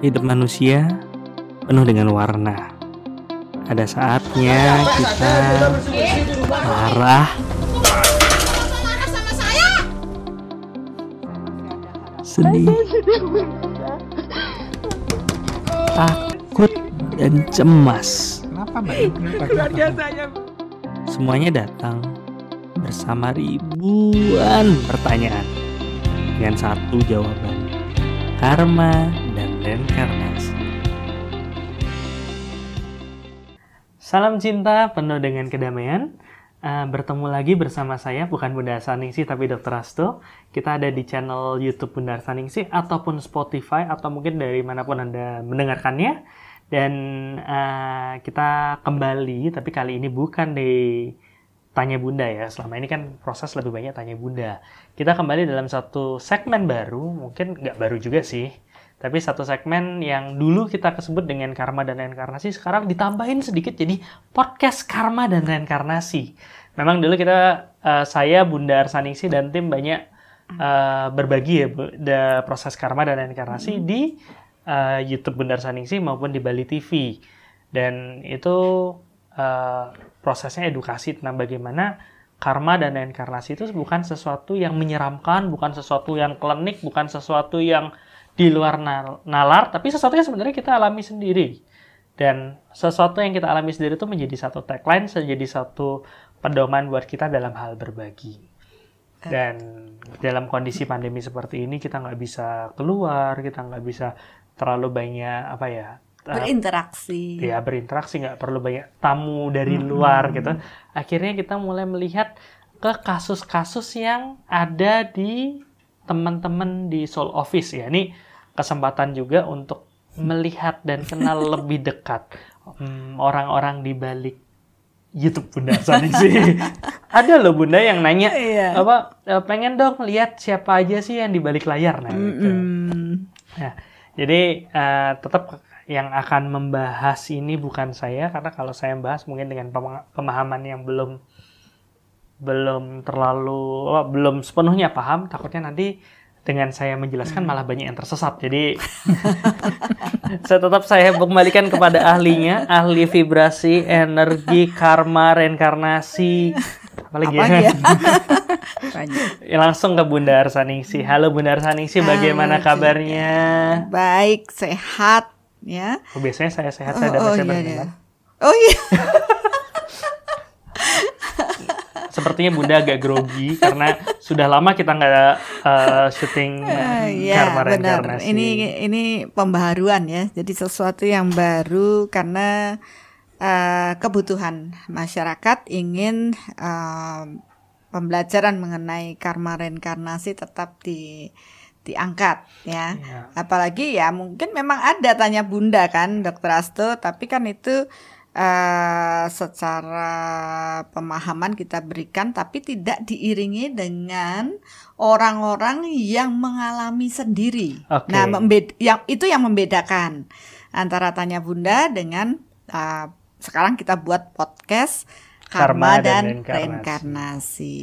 hidup manusia penuh dengan warna. Ada saatnya kita marah, sedih, takut, dan cemas. Kenapa mbak? Kenapa? Semuanya datang bersama ribuan pertanyaan dengan satu jawaban karma dan reinkarnasi. Salam cinta penuh dengan kedamaian. Uh, bertemu lagi bersama saya, bukan Bunda Saningsi tapi Dr. Asto. Kita ada di channel YouTube Bunda Saningsi ataupun Spotify atau mungkin dari mana pun Anda mendengarkannya. Dan uh, kita kembali, tapi kali ini bukan di tanya bunda ya. Selama ini kan proses lebih banyak tanya bunda. Kita kembali dalam satu segmen baru, mungkin nggak baru juga sih. Tapi satu segmen yang dulu kita kesebut dengan karma dan reinkarnasi, sekarang ditambahin sedikit jadi podcast karma dan reinkarnasi. Memang dulu kita, uh, saya, Bunda Arsaningsi, dan tim banyak uh, berbagi ya Bu, the proses karma dan reinkarnasi hmm. di uh, YouTube Bunda Arsaningsi maupun di Bali TV. Dan itu uh, prosesnya edukasi tentang bagaimana karma dan reinkarnasi itu bukan sesuatu yang menyeramkan, bukan sesuatu yang klinik, bukan sesuatu yang di luar nalar, tapi sesuatu yang sebenarnya kita alami sendiri. Dan sesuatu yang kita alami sendiri itu menjadi satu tagline, menjadi satu pedoman buat kita dalam hal berbagi. Dan dalam kondisi pandemi seperti ini kita nggak bisa keluar, kita nggak bisa terlalu banyak apa ya berinteraksi. Ya berinteraksi nggak perlu banyak tamu dari hmm. luar gitu. Akhirnya kita mulai melihat ke kasus-kasus yang ada di teman-teman di Soul Office ya. Ini kesempatan juga untuk melihat dan kenal lebih dekat hmm, orang-orang di balik YouTube Bunda sih. Ada loh Bunda yang nanya iya. apa e, pengen dong lihat siapa aja sih yang di balik layar nah gitu. Mm -hmm. Nah, jadi uh, tetap yang akan membahas ini bukan saya karena kalau saya membahas mungkin dengan pemahaman yang belum belum terlalu oh, belum sepenuhnya paham. Takutnya nanti dengan saya menjelaskan malah banyak yang tersesat. Jadi saya tetap saya kembalikan kepada ahlinya. Ahli vibrasi energi karma reinkarnasi. Apalagi Apa ya, ya? langsung ke Bunda Arsaningsi. Halo Bunda Arsaningsi. Bagaimana kabarnya? baik sehat ya. Oh, biasanya saya sehat saya oh, dan oh, iya, iya. Oh iya. Sepertinya Bunda agak grogi karena sudah lama kita nggak uh, syuting uh, ya, karma benar. Ini ini pembaharuan ya. Jadi sesuatu yang baru karena uh, kebutuhan masyarakat ingin uh, pembelajaran mengenai karma reinkarnasi tetap di diangkat ya. ya. Apalagi ya mungkin memang ada tanya bunda kan dokter Asto, tapi kan itu uh, secara pemahaman kita berikan, tapi tidak diiringi dengan orang-orang yang mengalami sendiri. Okay. Nah, yang itu yang membedakan antara tanya bunda dengan uh, sekarang kita buat podcast karma, karma dan, dan reinkarnasi. reinkarnasi.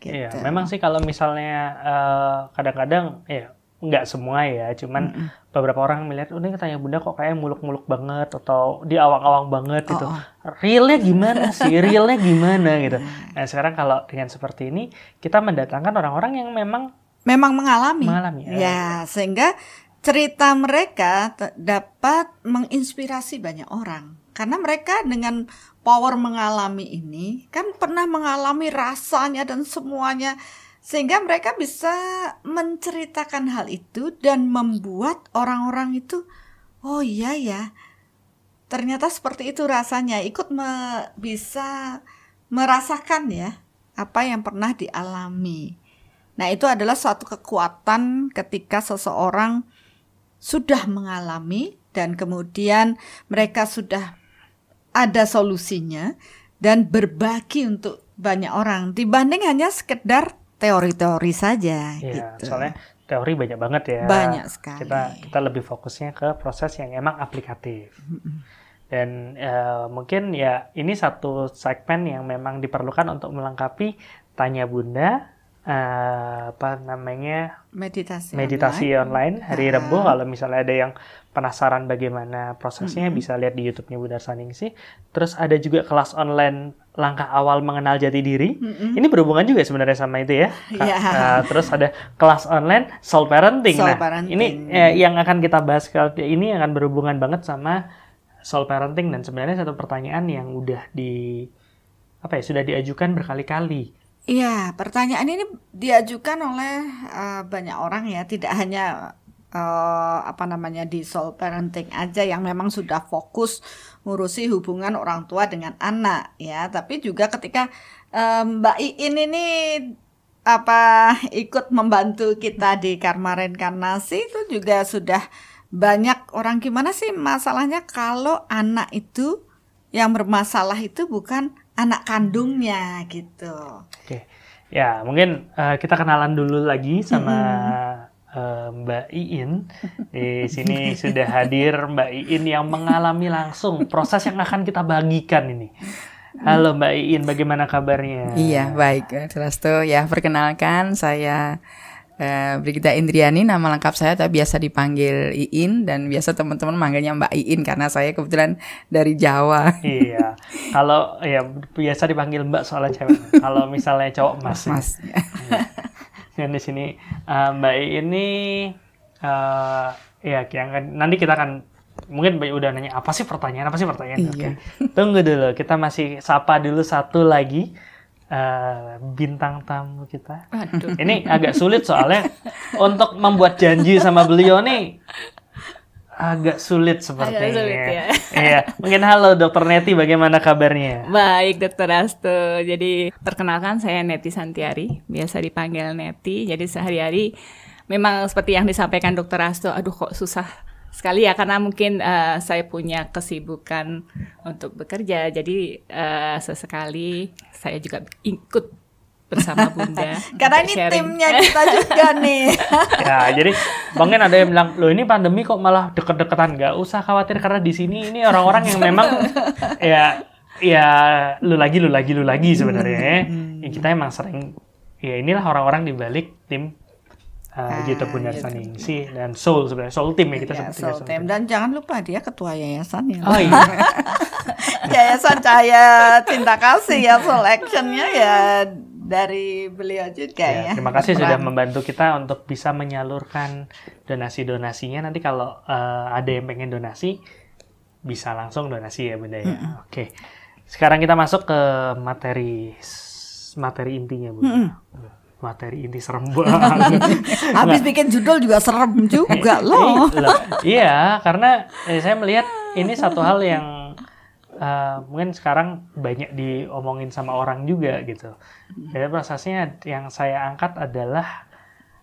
Iya, gitu. Iya, memang sih kalau misalnya uh, kadang-kadang ya nggak semua ya, cuman mm -mm. beberapa orang melihat, oh ini katanya bunda kok kayak muluk-muluk banget atau di awang-awang banget gitu. Oh, oh. Realnya gimana sih? Realnya gimana gitu. Nah sekarang kalau dengan seperti ini kita mendatangkan orang-orang yang memang memang mengalami. Mengalami. Ya, ya sehingga cerita mereka dapat menginspirasi banyak orang karena mereka dengan power mengalami ini kan pernah mengalami rasanya dan semuanya sehingga mereka bisa menceritakan hal itu dan membuat orang-orang itu oh iya ya. Ternyata seperti itu rasanya. Ikut me, bisa merasakan ya apa yang pernah dialami. Nah, itu adalah suatu kekuatan ketika seseorang sudah mengalami dan kemudian mereka sudah ada solusinya dan berbagi untuk banyak orang. Dibanding hanya sekedar teori-teori saja ya, gitu. Soalnya teori banyak banget ya. Banyak sekali. Kita kita lebih fokusnya ke proses yang emang aplikatif. Dan uh, mungkin ya ini satu segmen yang memang diperlukan untuk melengkapi tanya bunda uh, apa namanya meditasi meditasi online, online hari uh Rabu kalau misalnya ada yang penasaran bagaimana prosesnya mm -hmm. bisa lihat di YouTube-nya Bunda Saningsi. Terus ada juga kelas online langkah awal mengenal jati diri. Mm -hmm. Ini berhubungan juga sebenarnya sama itu ya. Yeah. Uh, terus ada kelas online soul parenting. Soul nah, parenting. ini eh, yang akan kita bahas kali ini akan berhubungan banget sama soul parenting dan sebenarnya satu pertanyaan yang udah di apa ya sudah diajukan berkali-kali. Iya, pertanyaan ini diajukan oleh uh, banyak orang ya, tidak hanya uh, apa namanya di soul parenting aja yang memang sudah fokus ngurusi hubungan orang tua dengan anak ya tapi juga ketika um, Mbak Iin ini apa ikut membantu kita di karma reinkarnasi itu juga sudah banyak orang gimana sih masalahnya kalau anak itu yang bermasalah itu bukan anak kandungnya gitu. Oke. Ya, mungkin uh, kita kenalan dulu lagi sama -hmm uh, Mbak Iin. Di sini sudah hadir Mbak Iin yang mengalami langsung proses yang akan kita bagikan ini. Halo Mbak Iin, bagaimana kabarnya? Iya, baik. Trasto, ya perkenalkan saya uh, Brigita Indriani, nama lengkap saya tapi biasa dipanggil Iin dan biasa teman-teman manggilnya Mbak Iin karena saya kebetulan dari Jawa. Iya. Kalau ya biasa dipanggil Mbak soalnya cewek. Kalau misalnya cowok Mas. Mas. Ya. Dan di sini uh, Mbak ini uh, ya yang nanti kita akan mungkin Mbak udah nanya apa sih pertanyaan apa sih pertanyaan? Iya. Okay. Tunggu dulu, kita masih sapa dulu satu lagi uh, bintang tamu kita. Aduh. Ini agak sulit soalnya untuk membuat janji sama beliau nih agak sulit sepertinya. Agak sulit ya. Iya, mungkin halo Dokter Neti, bagaimana kabarnya? Baik Dokter Asto. Jadi perkenalkan saya Neti Santiari, biasa dipanggil Neti. Jadi sehari-hari memang seperti yang disampaikan Dokter Asto, aduh kok susah sekali ya karena mungkin uh, saya punya kesibukan untuk bekerja. Jadi uh, sesekali saya juga ikut bersama Bunda. Karena ini sharing. timnya kita juga nih. ya, jadi mungkin ada yang bilang, "Loh, ini pandemi kok malah deket-deketan?" Gak usah khawatir karena di sini ini orang-orang yang memang ya ya lu lagi lu lagi lu lagi sebenarnya. Hmm. Ya, kita emang sering ya inilah orang-orang di balik tim uh, ah, YouTube Bunda gitu. Saningsi dan Soul sebenarnya Soul Team ya kita ya, Soul, Soul Team. Dan jangan lupa dia ketua yayasan ya. Oh iya. yayasan Cahaya Cinta Kasih ya Soul Actionnya ya dari beliau juga ya. ya. Terima kasih sudah membantu kita untuk bisa menyalurkan donasi-donasinya. Nanti kalau uh, ada yang pengen donasi bisa langsung donasi ya Bunda ya. Mm -hmm. Oke. Sekarang kita masuk ke materi materi intinya Bunda. Mm -hmm. Materi inti serem banget. Habis bikin judul juga serem juga loh. iya, karena eh, saya melihat ini satu hal yang uh, mungkin sekarang banyak diomongin sama orang juga gitu. Jadi prosesnya yang saya angkat adalah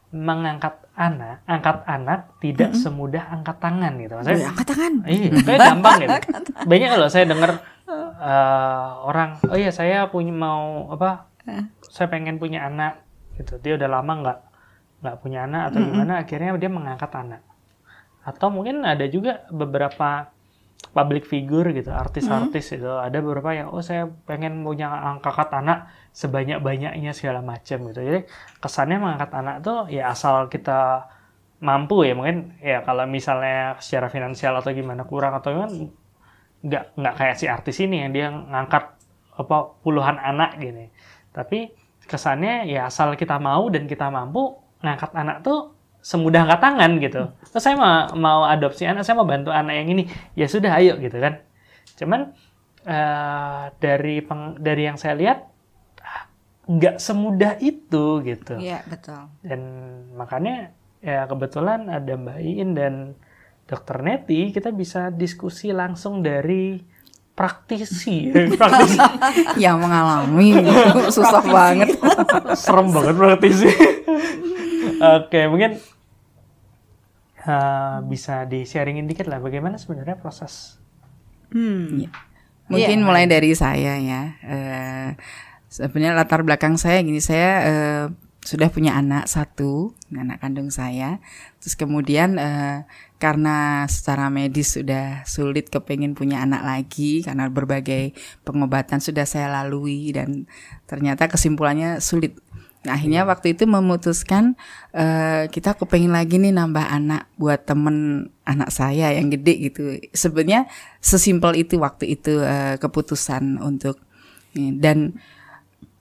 mengangkat anak, angkat anak tidak mm -hmm. semudah angkat tangan gitu. Maksudnya, oh, angkat tangan. Iya, kayak gampang gitu. Banyak loh saya dengar uh, orang, oh iya saya punya mau apa? Saya pengen punya anak gitu. Dia udah lama nggak nggak punya anak atau mm -hmm. gimana, akhirnya dia mengangkat anak. Atau mungkin ada juga beberapa public figure gitu, artis-artis hmm. itu ada beberapa yang oh saya pengen punya angkat anak sebanyak-banyaknya segala macam gitu. Jadi kesannya mengangkat anak tuh ya asal kita mampu ya mungkin ya kalau misalnya secara finansial atau gimana kurang atau gimana nggak nggak kayak si artis ini yang dia ngangkat apa puluhan anak gini. Tapi kesannya ya asal kita mau dan kita mampu ngangkat anak tuh semudah angkat tangan gitu. Terus saya mau mau adopsi anak, saya mau bantu anak yang ini, ya sudah ayo gitu kan. Cuman uh, dari peng, dari yang saya lihat nggak semudah itu gitu. Iya betul. Dan makanya ya kebetulan ada Mbak Iin dan Dokter Neti, kita bisa diskusi langsung dari praktisi, praktisi. yang mengalami susah praktisi. banget, serem banget praktisi. Oke, mungkin uh, bisa di-sharingin dikit lah bagaimana sebenarnya proses. Hmm. Ya. Mungkin yeah. mulai dari saya ya. Uh, sebenarnya latar belakang saya gini, saya uh, sudah punya anak satu, anak kandung saya. Terus kemudian uh, karena secara medis sudah sulit kepengen punya anak lagi karena berbagai pengobatan sudah saya lalui dan ternyata kesimpulannya sulit Nah, akhirnya waktu itu memutuskan uh, kita kepengen lagi nih nambah anak buat temen anak saya yang gede gitu. Sebenarnya sesimpel itu waktu itu uh, keputusan untuk dan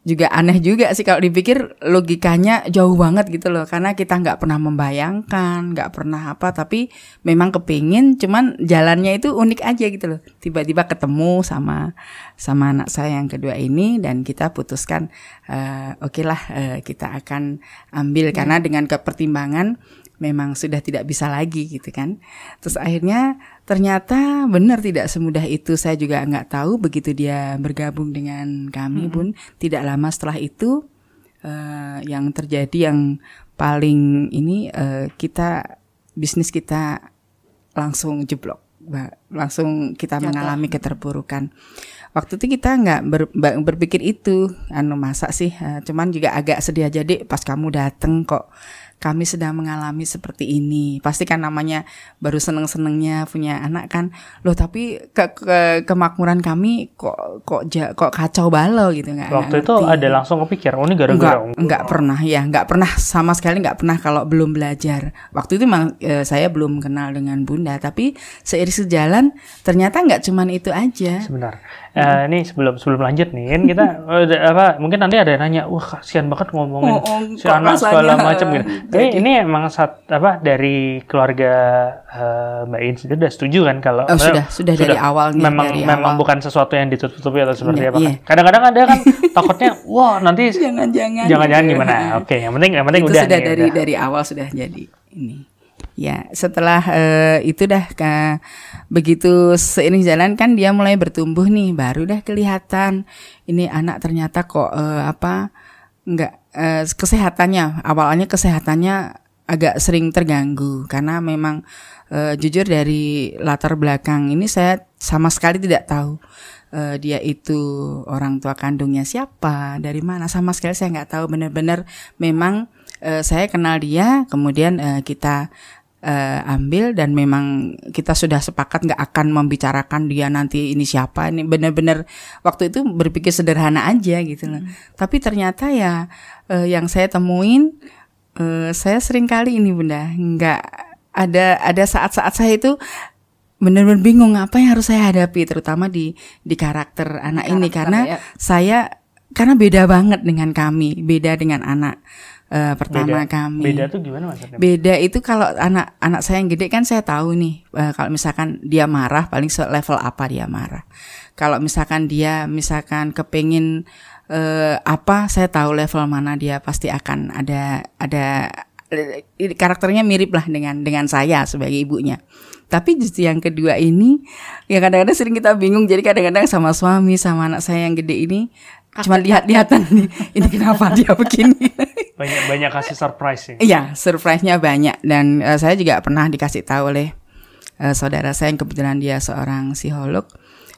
juga aneh juga sih kalau dipikir logikanya jauh banget gitu loh. Karena kita nggak pernah membayangkan nggak pernah apa tapi memang kepingin cuman jalannya itu unik aja gitu loh. Tiba-tiba ketemu sama sama anak saya yang kedua ini dan kita putuskan uh, oke okay lah uh, kita akan ambil. Hmm. karena dengan kepertimbangan memang sudah tidak bisa lagi gitu kan. Terus akhirnya ternyata benar tidak semudah itu. Saya juga nggak tahu begitu dia bergabung dengan kami hmm. pun tidak lama setelah itu uh, yang terjadi yang paling ini uh, kita bisnis kita langsung jeblok, langsung kita Jatuh. mengalami keterpurukan. Waktu itu kita nggak ber, berpikir itu, anu masa sih, uh, cuman juga agak sedih aja deh pas kamu dateng kok kami sedang mengalami seperti ini. Pasti kan namanya baru seneng-senengnya punya anak kan. Loh tapi ke, ke kemakmuran kami kok kok ja, kok kacau balau gitu nggak? Waktu itu ada langsung kepikir, oh ini gara-gara enggak, enggak pernah ya, enggak pernah sama sekali enggak pernah kalau belum belajar. Waktu itu memang e, saya belum kenal dengan Bunda, tapi seiring sejalan ternyata enggak cuman itu aja. Sebentar. Uh, ini sebelum sebelum lanjut nih kan kita uh, apa mungkin nanti ada yang nanya wah kasihan banget ngomongin oh, oh, si anak segala macam gitu. Tapi ini emang saat apa dari keluarga uh, Mbak In sudah setuju kan kalau oh, sudah, sudah sudah dari awal nih, memang dari memang awal. bukan sesuatu yang ditutupi atau seperti yeah, apa. Kan? Yeah. Kadang-kadang ada kan takutnya wah nanti jangan-jangan jangan-jangan gimana. Oke, okay, yang penting yang penting Itu udah sudah nih, dari udah. dari awal sudah jadi ini. Ya, setelah uh, itu dah ke begitu seiring jalan kan dia mulai bertumbuh nih, baru dah kelihatan ini anak ternyata kok uh, apa enggak uh, kesehatannya awalnya kesehatannya agak sering terganggu karena memang uh, jujur dari latar belakang ini saya sama sekali tidak tahu uh, dia itu orang tua kandungnya siapa, dari mana sama sekali saya nggak tahu. Benar-benar memang uh, saya kenal dia kemudian uh, kita uh, ambil dan memang kita sudah sepakat nggak akan membicarakan dia nanti ini siapa ini benar-benar waktu itu berpikir sederhana aja gitu loh. Hmm. Tapi ternyata ya uh, yang saya temuin uh, saya sering kali ini bunda nggak ada ada saat-saat saya itu benar-benar bingung apa yang harus saya hadapi terutama di di karakter anak karakter, ini karena ya. saya karena beda banget dengan kami beda dengan anak uh, pertama beda, kami. Beda tuh gimana maksudnya? Beda itu kalau anak anak saya yang gede kan saya tahu nih uh, kalau misalkan dia marah paling level apa dia marah. Kalau misalkan dia misalkan kepingin uh, apa saya tahu level mana dia pasti akan ada ada karakternya mirip lah dengan dengan saya sebagai ibunya. Tapi justru yang kedua ini ya kadang-kadang sering kita bingung jadi kadang-kadang sama suami sama anak saya yang gede ini cuma lihat-lihatan nih ini kenapa dia begini banyak banyak kasih surprise ya iya surprise-nya banyak dan uh, saya juga pernah dikasih tahu oleh uh, saudara saya yang kebetulan dia seorang psikolog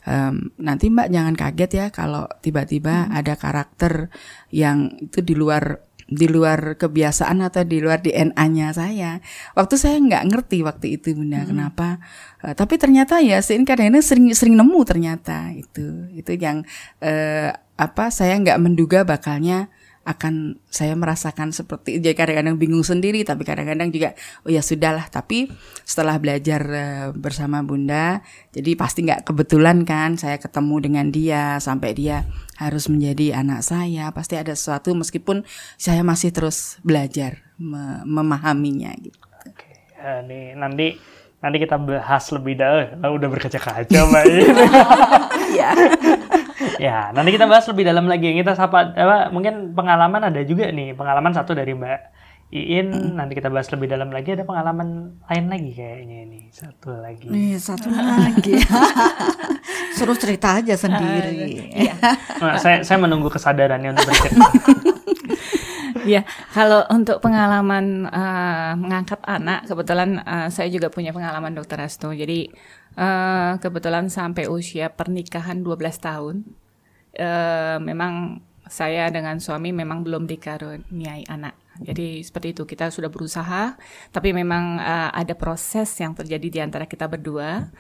um, nanti mbak jangan kaget ya kalau tiba-tiba hmm. ada karakter yang itu di luar di luar kebiasaan atau di luar DNA-nya saya. Waktu saya nggak ngerti waktu itu bunda hmm. kenapa, uh, tapi ternyata ya kadang-kadang sering sering nemu ternyata itu itu yang uh, apa saya nggak menduga bakalnya akan saya merasakan seperti jadi kadang-kadang bingung sendiri tapi kadang-kadang juga oh ya sudahlah tapi setelah belajar uh, bersama bunda jadi pasti nggak kebetulan kan saya ketemu dengan dia sampai dia harus menjadi anak saya pasti ada sesuatu meskipun saya masih terus belajar me memahaminya gitu. Oke, uh, nih nanti nanti kita bahas lebih dalam udah berkaca-kaca mbak Iya. ya, nanti kita bahas lebih dalam lagi. Kita sapa apa mungkin pengalaman ada juga nih, pengalaman satu dari Mbak Iin hmm. nanti kita bahas lebih dalam lagi ada pengalaman lain lagi kayaknya ini satu lagi. Nih satu lagi. Suruh cerita aja sendiri. Uh, iya. nah, saya saya menunggu kesadarannya untuk bercerita. ya, kalau untuk pengalaman uh, mengangkat anak, kebetulan uh, saya juga punya pengalaman dokter Asto. Jadi Uh, kebetulan sampai usia pernikahan 12 tahun, uh, memang saya dengan suami memang belum dikaruniai anak. Jadi seperti itu kita sudah berusaha, tapi memang uh, ada proses yang terjadi di antara kita berdua,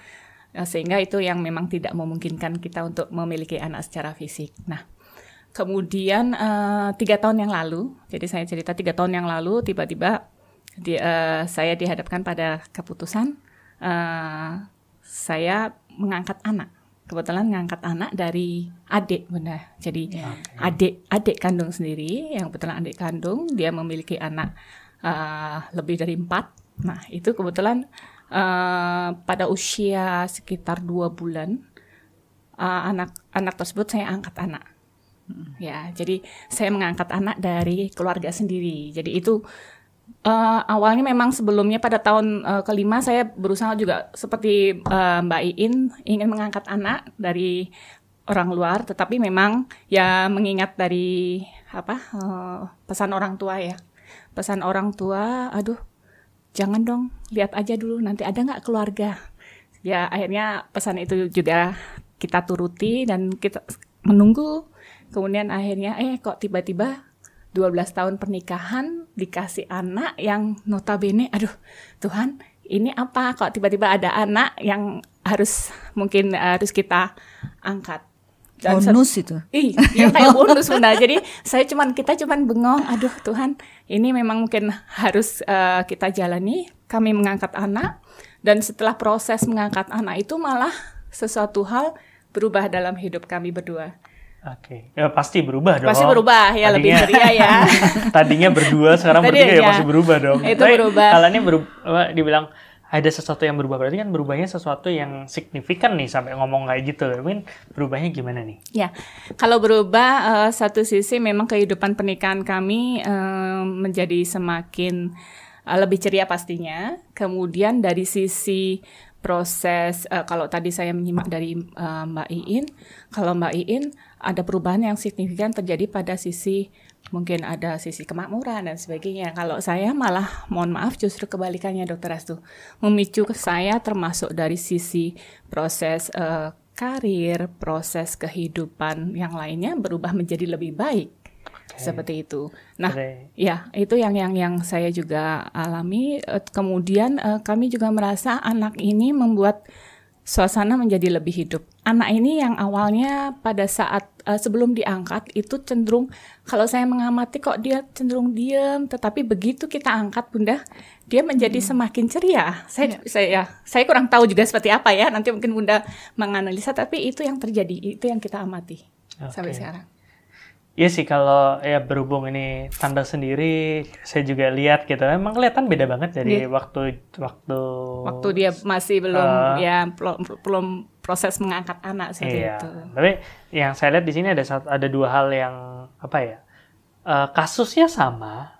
uh, sehingga itu yang memang tidak memungkinkan kita untuk memiliki anak secara fisik. Nah, Kemudian uh, tiga tahun yang lalu, jadi saya cerita tiga tahun yang lalu tiba-tiba di, uh, saya dihadapkan pada keputusan uh, saya mengangkat anak. Kebetulan mengangkat anak dari adik bunda. Jadi yeah. adik adik kandung sendiri yang kebetulan adik kandung dia memiliki anak uh, lebih dari empat. Nah itu kebetulan uh, pada usia sekitar dua bulan uh, anak anak tersebut saya angkat anak Ya, jadi saya mengangkat anak dari keluarga sendiri. Jadi itu uh, awalnya memang sebelumnya pada tahun uh, kelima saya berusaha juga seperti uh, Mbak Iin ingin mengangkat anak dari orang luar, tetapi memang ya mengingat dari apa uh, pesan orang tua ya, pesan orang tua, aduh jangan dong lihat aja dulu nanti ada nggak keluarga. Ya akhirnya pesan itu juga kita turuti dan kita menunggu Kemudian akhirnya eh kok tiba-tiba 12 tahun pernikahan dikasih anak yang notabene aduh Tuhan ini apa kok tiba-tiba ada anak yang harus mungkin harus kita angkat dan bonus itu. Iya, kayak bonus bunda. Jadi saya cuman kita cuman bengong. Aduh Tuhan, ini memang mungkin harus uh, kita jalani. Kami mengangkat anak dan setelah proses mengangkat anak itu malah sesuatu hal berubah dalam hidup kami berdua. Oke, okay. ya pasti berubah dong. Pasti berubah ya tadinya, lebih ceria ya. tadinya berdua, sekarang Tadi, bertiga ya, ya pasti berubah dong. Itu Tapi, berubah. Kalau ini berubah, dibilang ada sesuatu yang berubah berarti kan berubahnya sesuatu yang signifikan nih sampai ngomong kayak gitu. Mungkin berubahnya gimana nih? Ya, kalau berubah uh, satu sisi memang kehidupan pernikahan kami uh, menjadi semakin uh, lebih ceria pastinya. Kemudian dari sisi proses uh, kalau tadi saya menyimak dari uh, Mbak Iin, kalau Mbak Iin ada perubahan yang signifikan terjadi pada sisi mungkin ada sisi kemakmuran dan sebagainya. Kalau saya malah mohon maaf justru kebalikannya Dokter Astu memicu ke saya termasuk dari sisi proses uh, karir, proses kehidupan yang lainnya berubah menjadi lebih baik. Okay. Seperti itu. Nah, okay. ya itu yang yang yang saya juga alami. Kemudian uh, kami juga merasa anak ini membuat suasana menjadi lebih hidup. Anak ini yang awalnya pada saat uh, sebelum diangkat itu cenderung kalau saya mengamati kok dia cenderung diam, tetapi begitu kita angkat Bunda, dia menjadi hmm. semakin ceria. Saya ya. saya ya, saya kurang tahu juga seperti apa ya. Nanti mungkin Bunda menganalisa tapi itu yang terjadi, itu yang kita amati okay. sampai sekarang. Iya sih kalau ya berhubung ini tanda sendiri, saya juga lihat gitu. Emang kelihatan beda banget dari yeah. waktu waktu waktu dia masih belum uh, ya belum, proses mengangkat anak seperti iya. itu. Tapi yang saya lihat di sini ada ada dua hal yang apa ya? Uh, kasusnya sama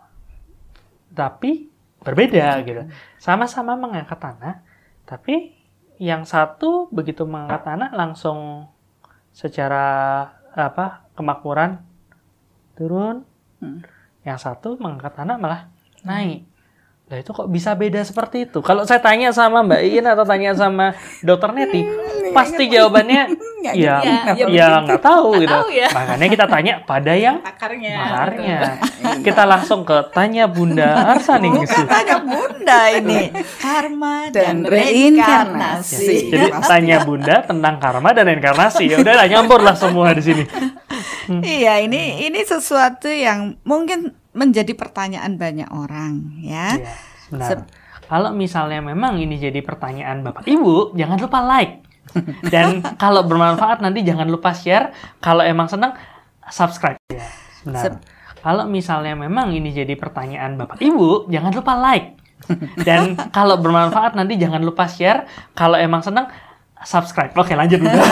tapi berbeda gitu. Sama-sama mengangkat anak, tapi yang satu begitu mengangkat anak langsung secara apa kemakmuran turun. Hmm. Yang satu mengangkat anak malah naik. Nah itu kok bisa beda seperti itu? Kalau saya tanya sama Mbak Iin atau tanya sama Dokter Neti, hmm, pasti jawabannya ya ya, ya nggak tahu gitu. Tahu ya. Makanya kita tanya pada yang pakarnya. Pakarnya. kita langsung ke tanya Bunda Arsa nih. Bukan tanya Bunda ini. Karma dan, dan reinkarnasi. Jadi tanya Bunda tentang karma dan reinkarnasi. Ya udah nyampur lah semua di sini. Hmm. Iya, ini ini sesuatu yang mungkin menjadi pertanyaan banyak orang ya. Iya, benar. kalau misalnya memang ini jadi pertanyaan Bapak Ibu, jangan lupa like. Dan kalau bermanfaat nanti jangan lupa share. Kalau emang senang subscribe. Ya, benar. kalau misalnya memang ini jadi pertanyaan Bapak Ibu, jangan lupa like. Dan kalau bermanfaat nanti jangan lupa share. Kalau emang senang subscribe. Oke, lanjut udah.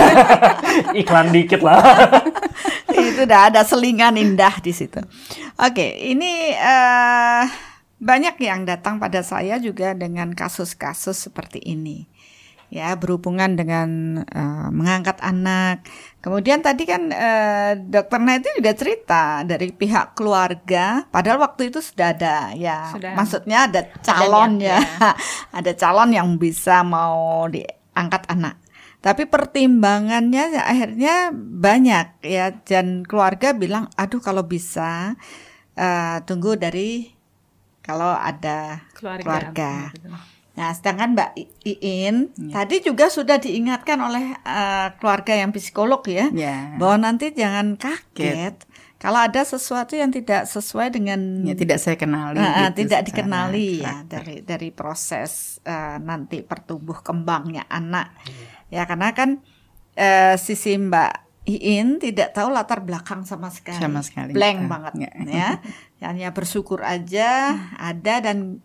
Iklan dikit lah. itu udah ada selingan indah di situ. Oke, ini uh, banyak yang datang pada saya juga dengan kasus-kasus seperti ini. Ya, berhubungan dengan uh, mengangkat anak. Kemudian tadi kan uh, dokter Neti juga cerita dari pihak keluarga, padahal waktu itu sudah ada ya. Sudah. Maksudnya ada calon ya. ya. ada calon yang bisa mau diangkat anak. Tapi pertimbangannya akhirnya banyak ya dan keluarga bilang aduh kalau bisa uh, tunggu dari kalau ada keluarga. keluarga. Nah, sedangkan Mbak Iin Ya. tadi juga sudah diingatkan oleh eh, keluarga yang psikolog ya, Ya. bahwa nanti jangan kaget kalau ada sesuatu yang tidak sesuai dengan Ya, tidak saya kenali. Nah, gitu tidak dikenali ya dari dari proses eh, nanti pertumbuh kembangnya anak ya karena kan eh, sisi Mbak Iin tidak tahu latar belakang sama sekali Sama sekali. blank Ah, banget ya. ya hanya bersyukur aja ada dan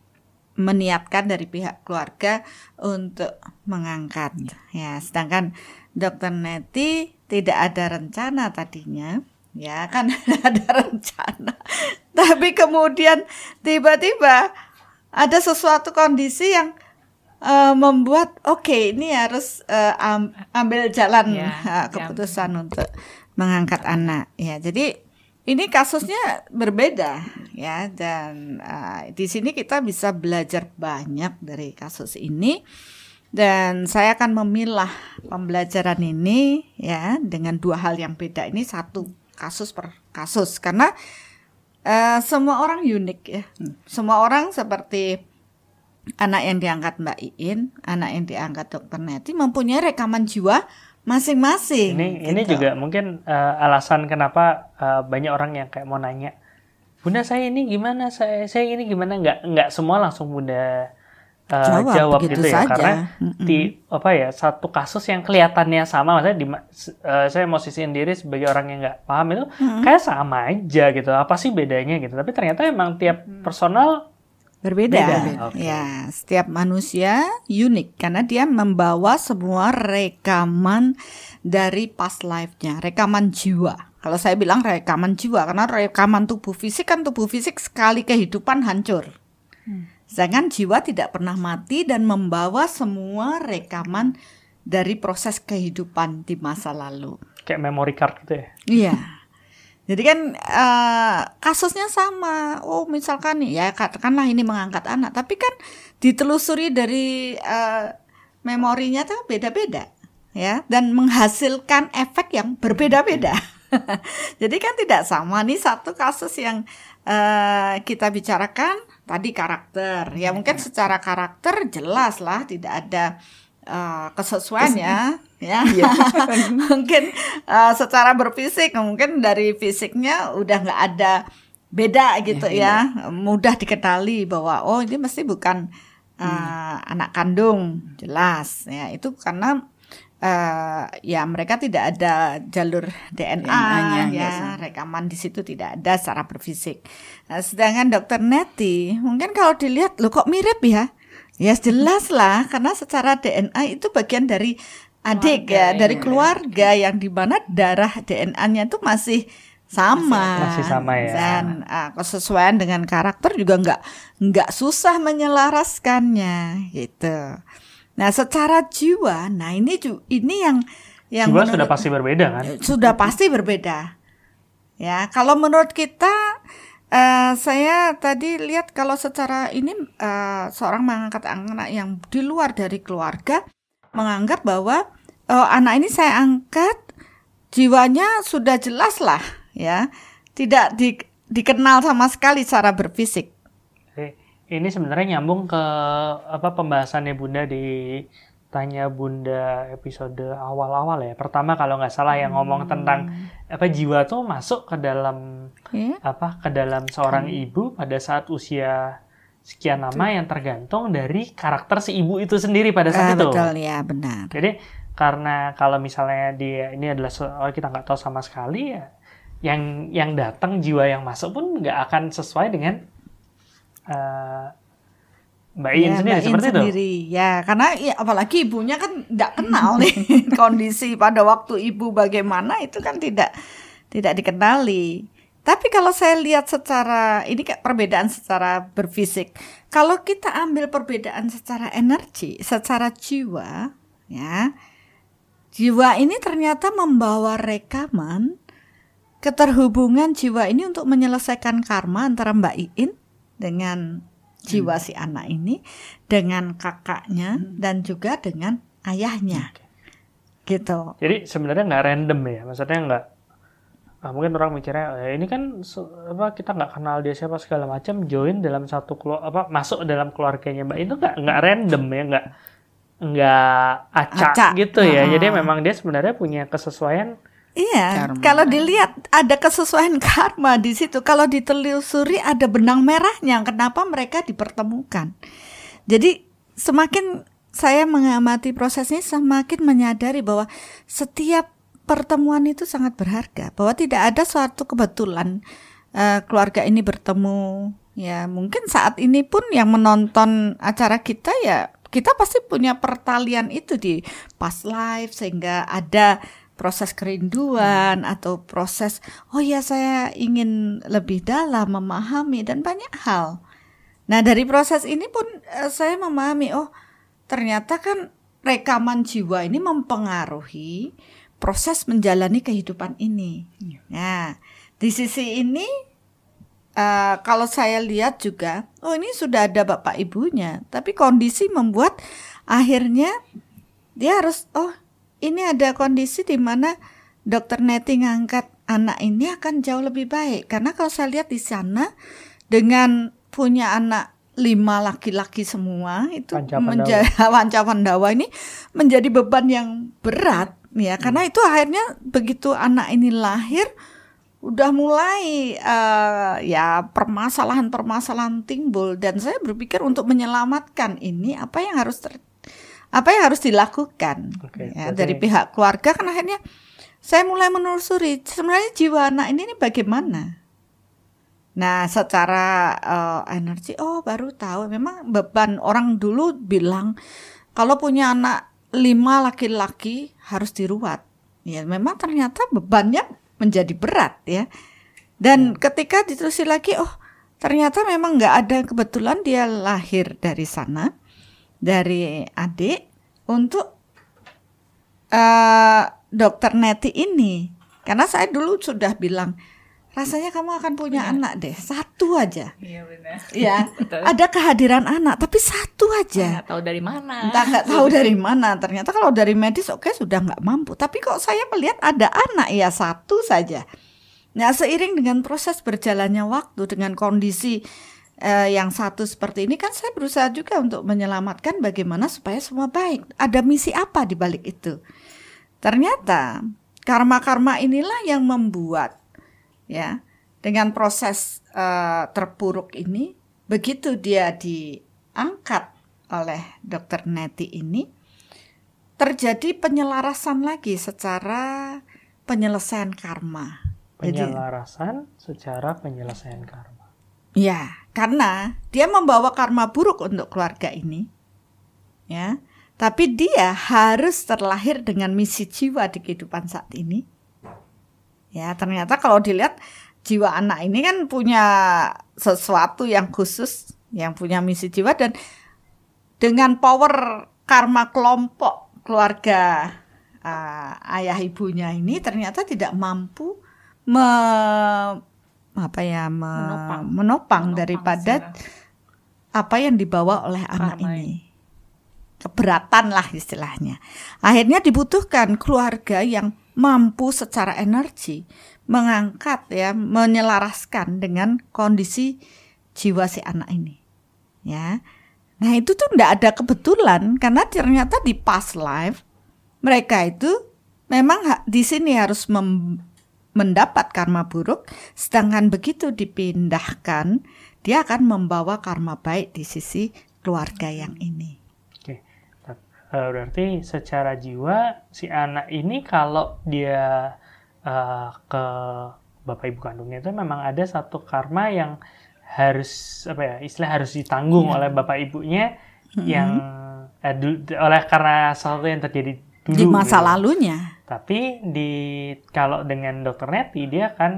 meniatkan dari pihak keluarga untuk mengangkat ya sedangkan dokter Neti tidak ada rencana tadinya ya kan ada rencana. Tapi kemudian tiba-tiba ada sesuatu kondisi yang eh, membuat oke ini harus eh, am- ambil jalan Ya, eh, keputusan untuk mengangkat anak. Ya jadi ini kasusnya berbeda ya dan eh, di sini kita bisa belajar banyak dari kasus ini. Dan saya akan memilah pembelajaran ini ya dengan dua hal yang beda. Ini satu kasus per kasus. Karena eh, semua orang unik ya. Semua orang seperti anak yang diangkat Mbak Iin anak yang diangkat Dokter Neti mempunyai rekaman jiwa masing-masing Ini ini gitu. juga mungkin eh, alasan kenapa eh, banyak orang yang kayak mau nanya, Bunda saya ini gimana, saya saya ini gimana, nggak nggak semua langsung Bunda eh, Jawab, jawab, gitu ya, saja. karena Mm-mm. di apa ya satu kasus yang kelihatannya sama, maksudnya di, eh, saya mau sisihin diri sebagai orang yang nggak paham itu kayak sama aja gitu, apa sih bedanya gitu, tapi ternyata emang tiap personal Berbeda. Beda, oke. Ya, setiap manusia unik karena dia membawa semua rekaman dari past life-nya, rekaman jiwa. Kalau saya bilang rekaman jiwa karena rekaman tubuh fisik kan tubuh fisik sekali kehidupan hancur. Sedangkan jiwa tidak pernah mati dan membawa semua rekaman dari proses kehidupan di masa lalu. kayak memory card gitu ya. Iya. Jadi kan eh, kasusnya sama. Oh, misalkan nih ya katakanlah ini mengangkat anak, tapi kan ditelusuri dari eh, memorinya tuh beda-beda ya dan menghasilkan efek yang berbeda-beda. Jadi kan tidak sama nih satu kasus yang eh, kita bicarakan tadi karakter. Ya mungkin secara karakter jelas lah tidak ada eh, kesesuaian. ya. Ya. mungkin uh, secara berfisik mungkin dari fisiknya udah nggak ada beda gitu ya, mudah dikenali bahwa oh ini mesti bukan uh, anak kandung. Jelas ya. Itu karena uh, ya mereka tidak ada jalur DNA, DNA-nya, ya ya. rekaman di situ tidak ada secara berfisik. Nah, sedangkan dokter Neti mungkin kalau dilihat lo kok mirip ya Ya jelas lah karena secara DNA itu bagian dari adik Keluarga, ya, dari iya. keluarga yang di mana darah DNA-nya itu masih sama. Masih sama ya. Dan ah, kesesuaian dengan karakter juga nggak nggak susah menyelaraskannya gitu. Nah, secara jiwa, nah ini ini yang yang Jiwa sudah menurut- pasti berbeda kan. sudah pasti berbeda. Ya, kalau menurut kita eh, saya tadi lihat kalau secara ini eh, seorang mengangkat anak yang di luar dari keluarga menganggap bahwa oh, anak ini saya angkat jiwanya sudah jelas lah ya, tidak di- dikenal sama sekali secara berfisik. Ini sebenarnya nyambung ke apa pembahasannya Bunda di tanya Bunda episode awal-awal ya. Pertama kalau nggak salah yang ngomong tentang apa jiwa tuh masuk ke dalam Ya. apa ke dalam seorang ibu pada saat usia sekian lama yang tergantung dari karakter si ibu itu sendiri pada saat itu. betul ya, benar. Jadi karena kalau misalnya dia ini adalah soal kita nggak tahu sama sekali ya, yang yang datang jiwa yang masuk pun nggak akan sesuai dengan Mbak Iin Ya, sendiri Mbak seperti itu. sendiri. Ya, karena ya, apalagi ibunya kan nggak kenal nih kondisi pada waktu ibu bagaimana itu kan tidak tidak dikenali. Tapi kalau saya lihat secara ini kayak perbedaan secara berfisik. Kalau kita ambil perbedaan secara energi, secara jiwa, ya. Jiwa ini ternyata membawa rekaman keterhubungan jiwa ini untuk menyelesaikan karma antara Mbak Iin dengan jiwa si anak ini dengan kakaknya dan juga dengan ayahnya. Gitu. Jadi sebenarnya nggak random ya, maksudnya nggak ah, mungkin orang mikirnya eh, ini kan apa kita nggak kenal dia siapa segala macam join dalam satu kelu- apa masuk dalam keluarganya mbak. Itu nggak nggak random ya? Nggak nggak acak, Acak. gitu ya? Ah. jadi memang dia sebenarnya punya kesesuaian Iya, Karma. kalau dilihat ada kesesuaian karma di situ. Kalau ditelusuri ada benang merahnya kenapa mereka dipertemukan. Jadi semakin saya mengamati prosesnya semakin menyadari bahwa setiap pertemuan itu sangat berharga. Bahwa tidak ada suatu kebetulan eh, keluarga ini bertemu. Ya mungkin saat ini pun yang menonton acara kita ya kita pasti punya pertalian itu di past life sehingga ada proses kerinduan atau proses oh ya saya ingin lebih dalam memahami dan banyak hal. Nah, dari proses ini pun eh, saya memahami oh ternyata kan rekaman jiwa ini mempengaruhi proses menjalani kehidupan ini. Nah, di sisi ini eh, kalau saya lihat juga oh ini sudah ada bapak ibunya, tapi kondisi membuat akhirnya dia harus oh ini ada kondisi di mana dokter Neti ngangkat anak ini akan jauh lebih baik. Karena kalau saya lihat di sana dengan punya anak lima laki-laki semua itu menjadi wanca Pandawa ini menjadi beban yang berat ya. Karena itu akhirnya begitu anak ini lahir udah mulai eh, ya permasalahan-permasalahan timbul. Dan saya berpikir untuk menyelamatkan ini apa yang harus ter- apa yang harus dilakukan. Oke, ya, dari pihak keluarga kan akhirnya saya mulai menelusuri sebenarnya jiwa anak ini, ini bagaimana. Nah secara eh, energi oh baru tahu. Memang beban orang dulu bilang kalau punya anak lima laki-laki harus diruat. Ya memang ternyata bebannya menjadi berat ya. Dan ketika ditelusuri lagi oh ternyata memang nggak ada kebetulan dia lahir dari sana dari adik untuk eh dokter Neti ini. Karena saya dulu sudah bilang rasanya kamu akan punya anak deh satu aja. Iya benar. ya Betul. ada kehadiran anak tapi satu aja. Nggak tahu dari mana. entah nggak tahu dari mana. Ternyata kalau dari medis oke sudah nggak mampu. Tapi kok saya melihat ada anak ya satu saja. Nah seiring dengan proses berjalannya waktu dengan kondisi eh, yang satu seperti ini kan saya berusaha juga untuk menyelamatkan bagaimana supaya semua baik. Ada misi apa di balik itu? Ternyata karma-karma inilah yang membuat ya dengan proses eh, terpuruk ini begitu dia diangkat oleh dokter Neti ini terjadi penyelarasan lagi secara penyelesaian karma. Jadi, penyelarasan secara penyelesaian karma ya, karena dia membawa karma buruk untuk keluarga ini. Ya. Tapi dia harus terlahir dengan misi jiwa di kehidupan saat ini. Ya, ternyata kalau dilihat jiwa anak ini kan punya sesuatu yang khusus, yang punya misi jiwa dan dengan power karma kelompok keluarga uh, ayah ibunya ini ternyata tidak mampu me, apa ya me- Menopang. menopang, Menopang daripada secara- apa yang dibawa oleh anak ini. Keberatan lah istilahnya. Akhirnya dibutuhkan keluarga yang mampu secara energi mengangkat ya menyelaraskan dengan kondisi jiwa si anak ini ya. Nah itu tuh tidak ada kebetulan karena ternyata di past life mereka itu memang di sini harus mem- mendapat karma buruk sedangkan begitu dipindahkan dia akan membawa karma baik di sisi keluarga yang ini Oke, eh, berarti secara jiwa si anak ini kalau dia eh, ke bapak ibu kandungnya itu memang ada satu karma yang harus apa ya istilah harus ditanggung Iya. oleh bapak ibunya yang eh, oleh karena sesuatu yang terjadi dulu di masa gitu. lalunya Tapi di kalau dengan dokter Neti dia akan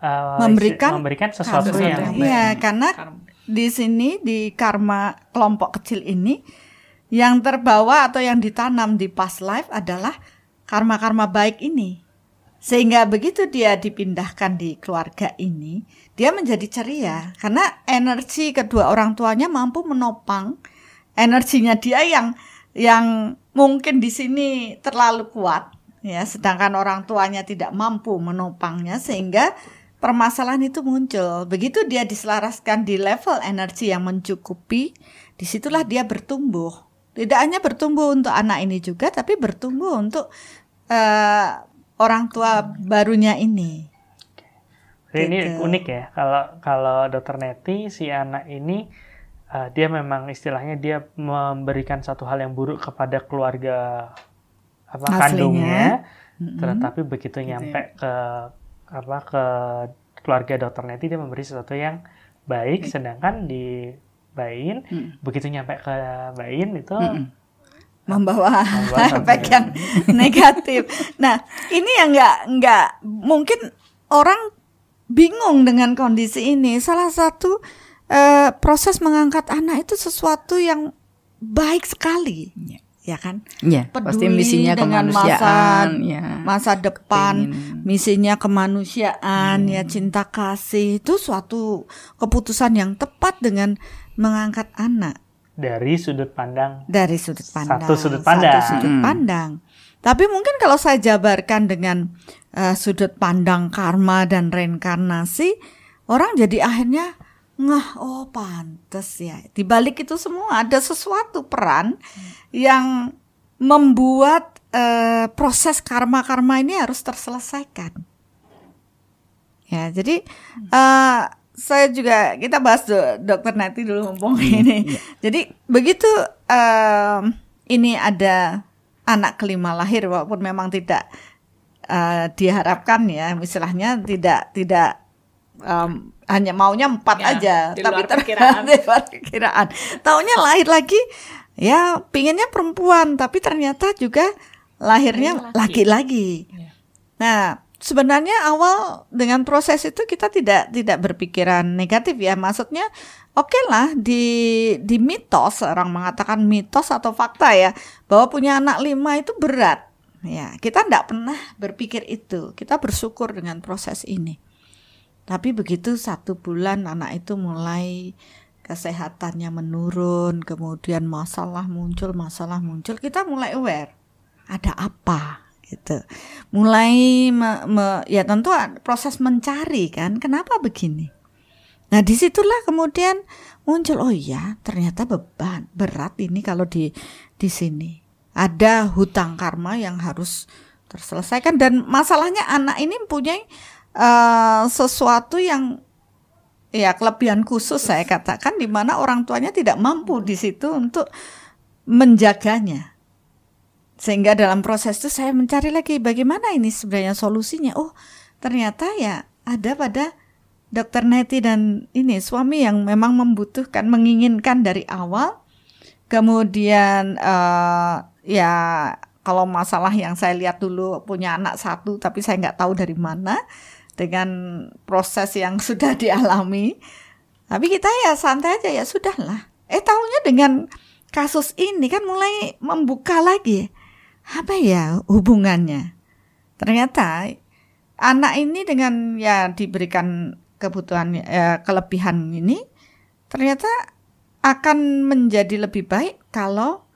eh, Memberikan memberikan sesuatu sesuatu yang Iya, karena Karma. di sini di karma kelompok kecil ini yang terbawa atau yang ditanam di past life adalah karma-karma baik ini. Sehingga begitu dia dipindahkan di keluarga ini, dia menjadi ceria. Karena energi kedua orang tuanya mampu menopang. Energinya dia yang yang mungkin di sini terlalu kuat ya sedangkan orang tuanya tidak mampu menopangnya sehingga permasalahan itu muncul. Begitu dia diselaraskan di level energi yang mencukupi, di situlah dia bertumbuh. Tidak hanya bertumbuh untuk anak ini juga, tapi bertumbuh untuk uh, orang tua barunya ini. Jadi ini Gitu. unik ya kalau kalau dokter Neti si anak ini uh, dia memang istilahnya dia memberikan satu hal yang buruk kepada keluarga apa Aslinya. kandungnya, tetapi begitu Gitu nyampe ke apa ke keluarga dokter Neti dia memberi sesuatu yang baik, sedangkan di Bayin Mm. begitu nyampe ke Bayin itu Mm-mm. membawa Membawa efek yang negatif. Nah, ini yang nggak nggak mungkin orang bingung dengan kondisi ini. Salah satu eh, proses mengangkat anak itu sesuatu yang baik sekali, Iya. Ya kan? Iya, pasti Peduli misinya dengan kemanusiaan, masa- ya. Masa depan, Pengen. misinya kemanusiaan, ya cinta kasih itu suatu keputusan yang tepat dengan mengangkat anak. dari sudut pandang dari sudut pandang Satu sudut pandang. sudut Hmm. pandang. Tapi mungkin kalau saya jabarkan dengan eh, sudut pandang karma dan reinkarnasi, orang jadi akhirnya ngah oh pantes ya. Di balik itu semua ada sesuatu peran yang membuat eh, proses karma-karma ini harus terselesaikan. Ya, jadi eh, saya juga kita bahas do- dokter Nati dulu mumpung ini. Jadi begitu em, ini ada anak kelima lahir walaupun memang tidak eh, diharapkan ya, istilahnya tidak tidak em, hanya maunya empat Ya, aja, di tapi luar perkiraan. di luar perkiraan. Taunya lahir lagi, ya pinginnya perempuan, tapi ternyata juga lahirnya Lahir laki. laki-laki. Ya. Nah, sebenarnya awal dengan proses itu kita tidak tidak berpikiran negatif ya. Maksudnya oke lah di di mitos orang mengatakan mitos atau fakta ya bahwa punya anak lima itu berat. Ya, kita tidak pernah berpikir itu. Kita bersyukur dengan proses ini. Tapi begitu satu bulan anak itu mulai kesehatannya menurun, kemudian masalah muncul, masalah muncul, kita mulai aware ada apa gitu. Mulai me- me- ya tentu proses mencari kan, kenapa begini? Nah di situlah kemudian muncul oh iya ternyata beban berat ini kalau di di sini ada hutang karma yang harus terselesaikan dan masalahnya anak ini mempunyai eh, sesuatu yang ya kelebihan khusus saya katakan di mana orang tuanya tidak mampu di situ untuk menjaganya. Sehingga dalam proses itu saya mencari lagi bagaimana ini sebenarnya solusinya? Oh ternyata ya ada pada dokter Neti dan ini suami yang memang membutuhkan menginginkan dari awal. Kemudian eh, ya kalau masalah yang saya lihat dulu punya anak satu tapi saya nggak tahu dari mana dengan proses yang sudah dialami. Tapi kita ya santai aja ya sudahlah. Eh tahunya dengan kasus ini kan mulai membuka lagi. Apa ya hubungannya? Ternyata anak ini dengan ya diberikan kebutuhan eh, kelebihan ini ternyata akan menjadi lebih baik kalau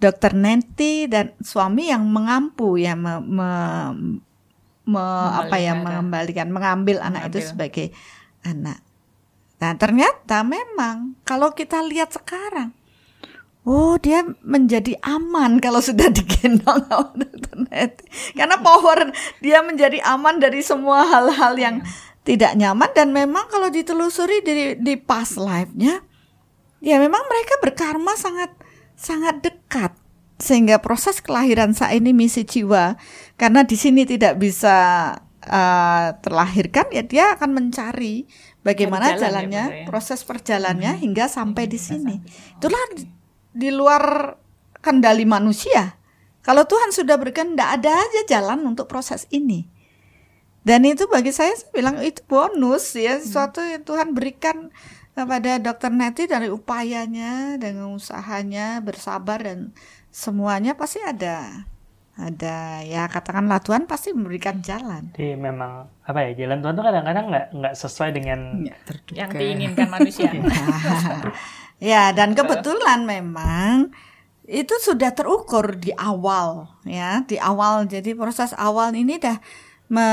dokter Nenti dan suami yang mengampu ya me, me- me- apa ya mengembalikan mengambil anak itu Mengambil. sebagai anak. Nah ternyata memang kalau kita lihat sekarang, oh dia menjadi aman kalau sudah digendong. Karena power dia menjadi aman dari semua hal-hal yang tidak nyaman dan memang kalau ditelusuri di di past life-nya, ya memang mereka berkarma sangat sangat dekat sehingga proses kelahiran saat ini misi jiwa. Karena di sini tidak bisa uh, terlahirkan ya dia akan mencari bagaimana jalan ya, jalannya Bunda, ya. proses perjalannya hingga sampai di sini. itulah di, di luar kendali manusia. Kalau Tuhan sudah berkehendak ada aja jalan untuk proses ini. Dan itu bagi saya saya bilang itu bonus ya sesuatu yang Tuhan berikan kepada dokter Neti dari upayanya dengan usahanya bersabar dan semuanya pasti ada ada ya katakanlah Tuhan pasti memberikan jalan Jadi memang apa ya jalan Tuhan tuh kadang-kadang nggak nggak sesuai dengan Ya, terduga. yang diinginkan manusia. ya dan kebetulan memang itu sudah terukur di awal ya di awal jadi proses awal ini dah me,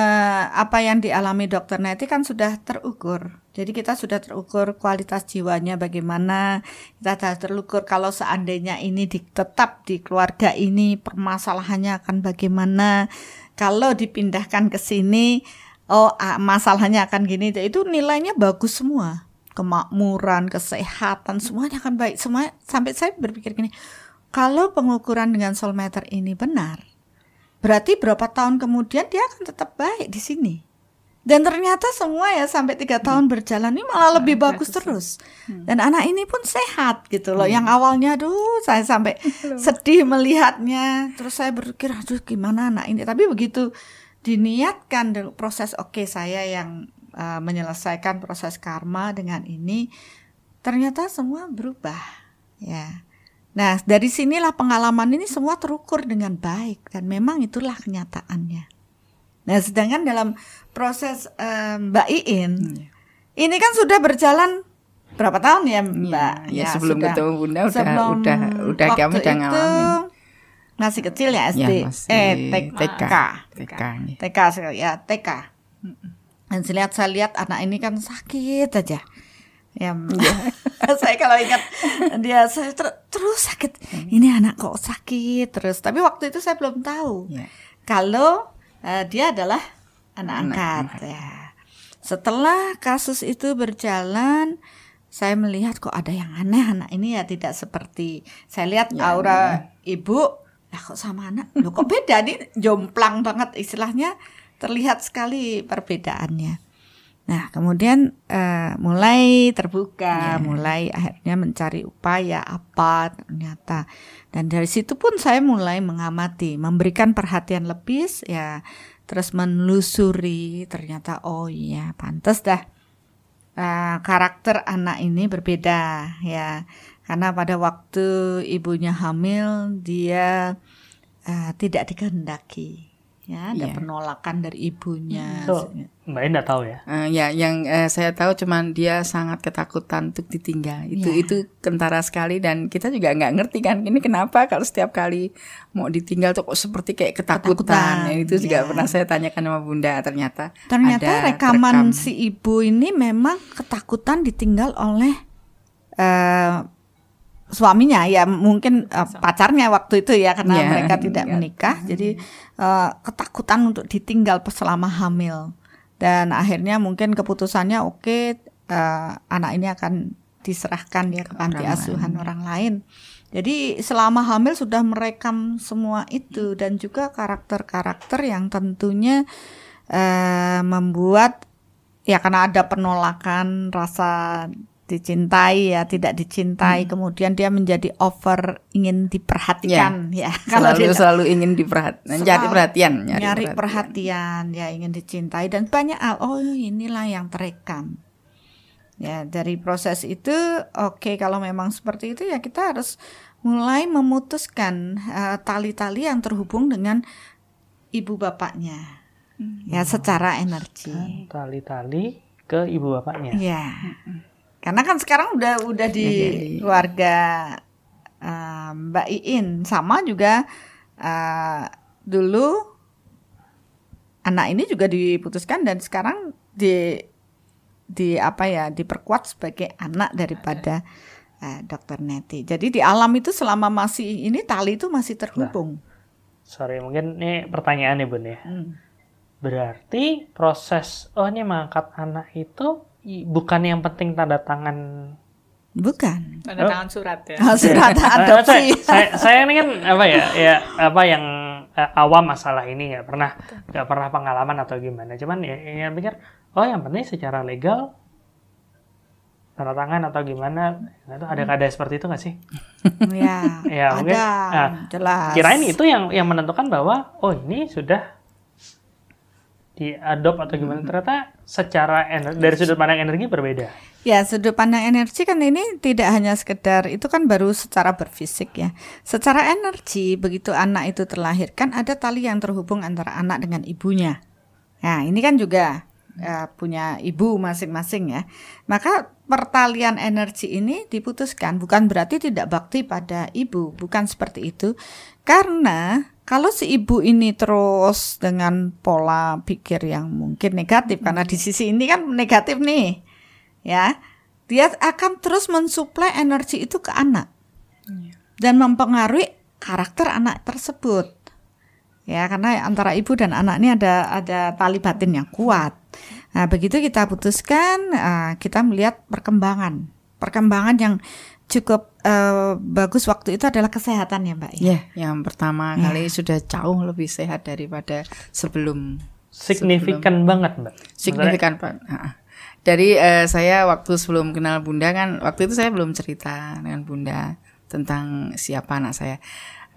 apa yang dialami dokter Neti kan sudah terukur jadi kita sudah terukur kualitas jiwanya bagaimana. Kita sudah terukur kalau seandainya ini di, tetap di keluarga ini permasalahannya akan bagaimana. Kalau dipindahkan ke sini oh masalahnya akan gini. Itu nilainya bagus semua. Kemakmuran kesehatan semuanya akan baik. Semua sampai saya berpikir gini kalau pengukuran dengan solmeter ini benar, berarti berapa tahun kemudian dia akan tetap baik di sini. Dan ternyata semua ya sampai tiga tahun hmm. berjalan ini malah lebih bagus terus. Hmm. Dan anak ini pun sehat gitu loh. Hmm. Yang awalnya, aduh saya sampai sedih melihatnya. Terus saya berpikir, aduh gimana anak ini. Tapi begitu diniatkan proses oke okay, saya yang uh, menyelesaikan proses karma dengan ini, ternyata semua berubah. Ya, Nah, dari sinilah pengalaman ini semua terukur dengan baik dan memang itulah kenyataannya. Nah, sedangkan dalam proses um, Mbak Iin, hmm. ini kan sudah berjalan berapa tahun ya, Mbak? Ya, ya, ya sebelum sudah, ketemu Bunda udah sebelum udah udah kami udah ngalamin. Masih kecil ya SD, ya, masih eh TK, TK, TK, TK, ya TK. Dan saya lihat saya lihat anak ini kan sakit aja ya saya kalau ingat dia saya ter terus sakit hmm. ini anak kok sakit terus tapi waktu itu saya belum tahu yeah. kalau uh, dia adalah anak, angkat anak. ya. Setelah kasus itu berjalan saya melihat kok ada yang aneh anak ini ya tidak seperti saya lihat ya, aura ya. ibu. Lah kok sama anak? Lo kok beda nih? Jomplang banget istilahnya. Terlihat sekali perbedaannya Nah, kemudian uh, mulai terbuka, yeah. mulai akhirnya mencari upaya apa ternyata. Dan dari situ pun saya mulai mengamati, memberikan perhatian lebih ya, terus menelusuri ternyata oh iya pantas dah uh, karakter anak ini berbeda ya. Karena pada waktu ibunya hamil dia uh, tidak dikehendaki ya ada yeah. penolakan dari ibunya. So, Mbak Enda tahu ya? Uh, ya, yang uh, saya tahu cuman dia sangat ketakutan untuk ditinggal. Itu yeah. itu kentara sekali dan kita juga nggak ngerti kan ini kenapa kalau setiap kali mau ditinggal tuh kok seperti kayak ketakutan. ketakutan. Ya, itu juga yeah. pernah saya tanyakan sama Bunda ternyata. Ternyata ada rekaman rekam. si ibu ini memang ketakutan ditinggal oleh uh, suaminya ya mungkin uh, pacarnya waktu itu ya karena yeah, mereka tidak yeah. menikah. Jadi uh, ketakutan untuk ditinggal selama hamil. Dan akhirnya mungkin keputusannya oke okay, uh, anak ini akan diserahkan ya ke panti asuhan lain. orang lain. Jadi selama hamil sudah merekam semua itu. Dan juga karakter-karakter yang tentunya uh, membuat ya karena ada penolakan rasa dicintai ya tidak dicintai hmm. kemudian dia menjadi over ingin diperhatikan ya, ya. kalau selalu selalu ingin diperhatikan nyari perhatian nyari, nyari perhatian. perhatian ya ingin dicintai dan banyak hal oh inilah yang terekam ya dari proses itu oke okay, kalau memang seperti itu ya kita harus mulai memutuskan eh, tali-tali uh, yang terhubung dengan ibu bapaknya hmm. ya secara energi tali-tali ke ibu bapaknya ya hmm karena kan sekarang udah udah di ya, keluarga uh, Mbak Iin sama juga uh, dulu anak ini juga diputuskan dan sekarang di di apa ya diperkuat sebagai anak daripada uh, dokter Neti. Jadi di alam itu selama masih ini tali itu masih terhubung. Nah, sorry mungkin ini pertanyaan ya bun ya. Hmm. Berarti proses oh ini mengangkat anak itu bukan yang penting tanda tangan Bukan. Tanda oh. tangan surat ya. Oh, surat adopsi. saya, saya ini kan apa ya, ya apa yang uh, awam masalah ini nggak pernah nggak pernah pengalaman atau gimana. Cuman ya yang pikir, oh yang penting secara legal tanda tangan atau gimana itu ada hmm. ada seperti itu nggak sih? ya, ya ada, mungkin, nah, jelas. Kirain itu yang yang menentukan bahwa oh ini sudah diadop atau gimana hmm. ternyata secara energi, dari sudut pandang energi berbeda. Ya, sudut pandang energi kan ini tidak hanya sekedar itu kan baru secara berfisik ya. Secara energi begitu anak itu terlahirkan ada tali yang terhubung antara anak dengan ibunya. Nah, ini kan juga uh, punya ibu masing-masing ya. Maka pertalian energi ini diputuskan bukan berarti tidak bakti pada ibu, bukan seperti itu. Karena kalau si ibu ini terus dengan pola pikir yang mungkin negatif karena di sisi ini kan negatif nih. Ya. Dia akan terus mensuplai energi itu ke anak. Iya. Dan mempengaruhi karakter anak tersebut ya karena antara ibu dan anak ini ada ada tali batin yang kuat. Nah begitu kita putuskan uh, kita melihat perkembangan perkembangan yang cukup uh, bagus waktu itu adalah kesehatan ya mbak. Ya, yeah, yang pertama yeah. kali sudah jauh lebih sehat daripada sebelum. Signifikan sebelum, banget mbak. Signifikan pak. Dari uh, saya waktu sebelum kenal bunda kan waktu itu saya belum cerita dengan bunda tentang siapa anak saya.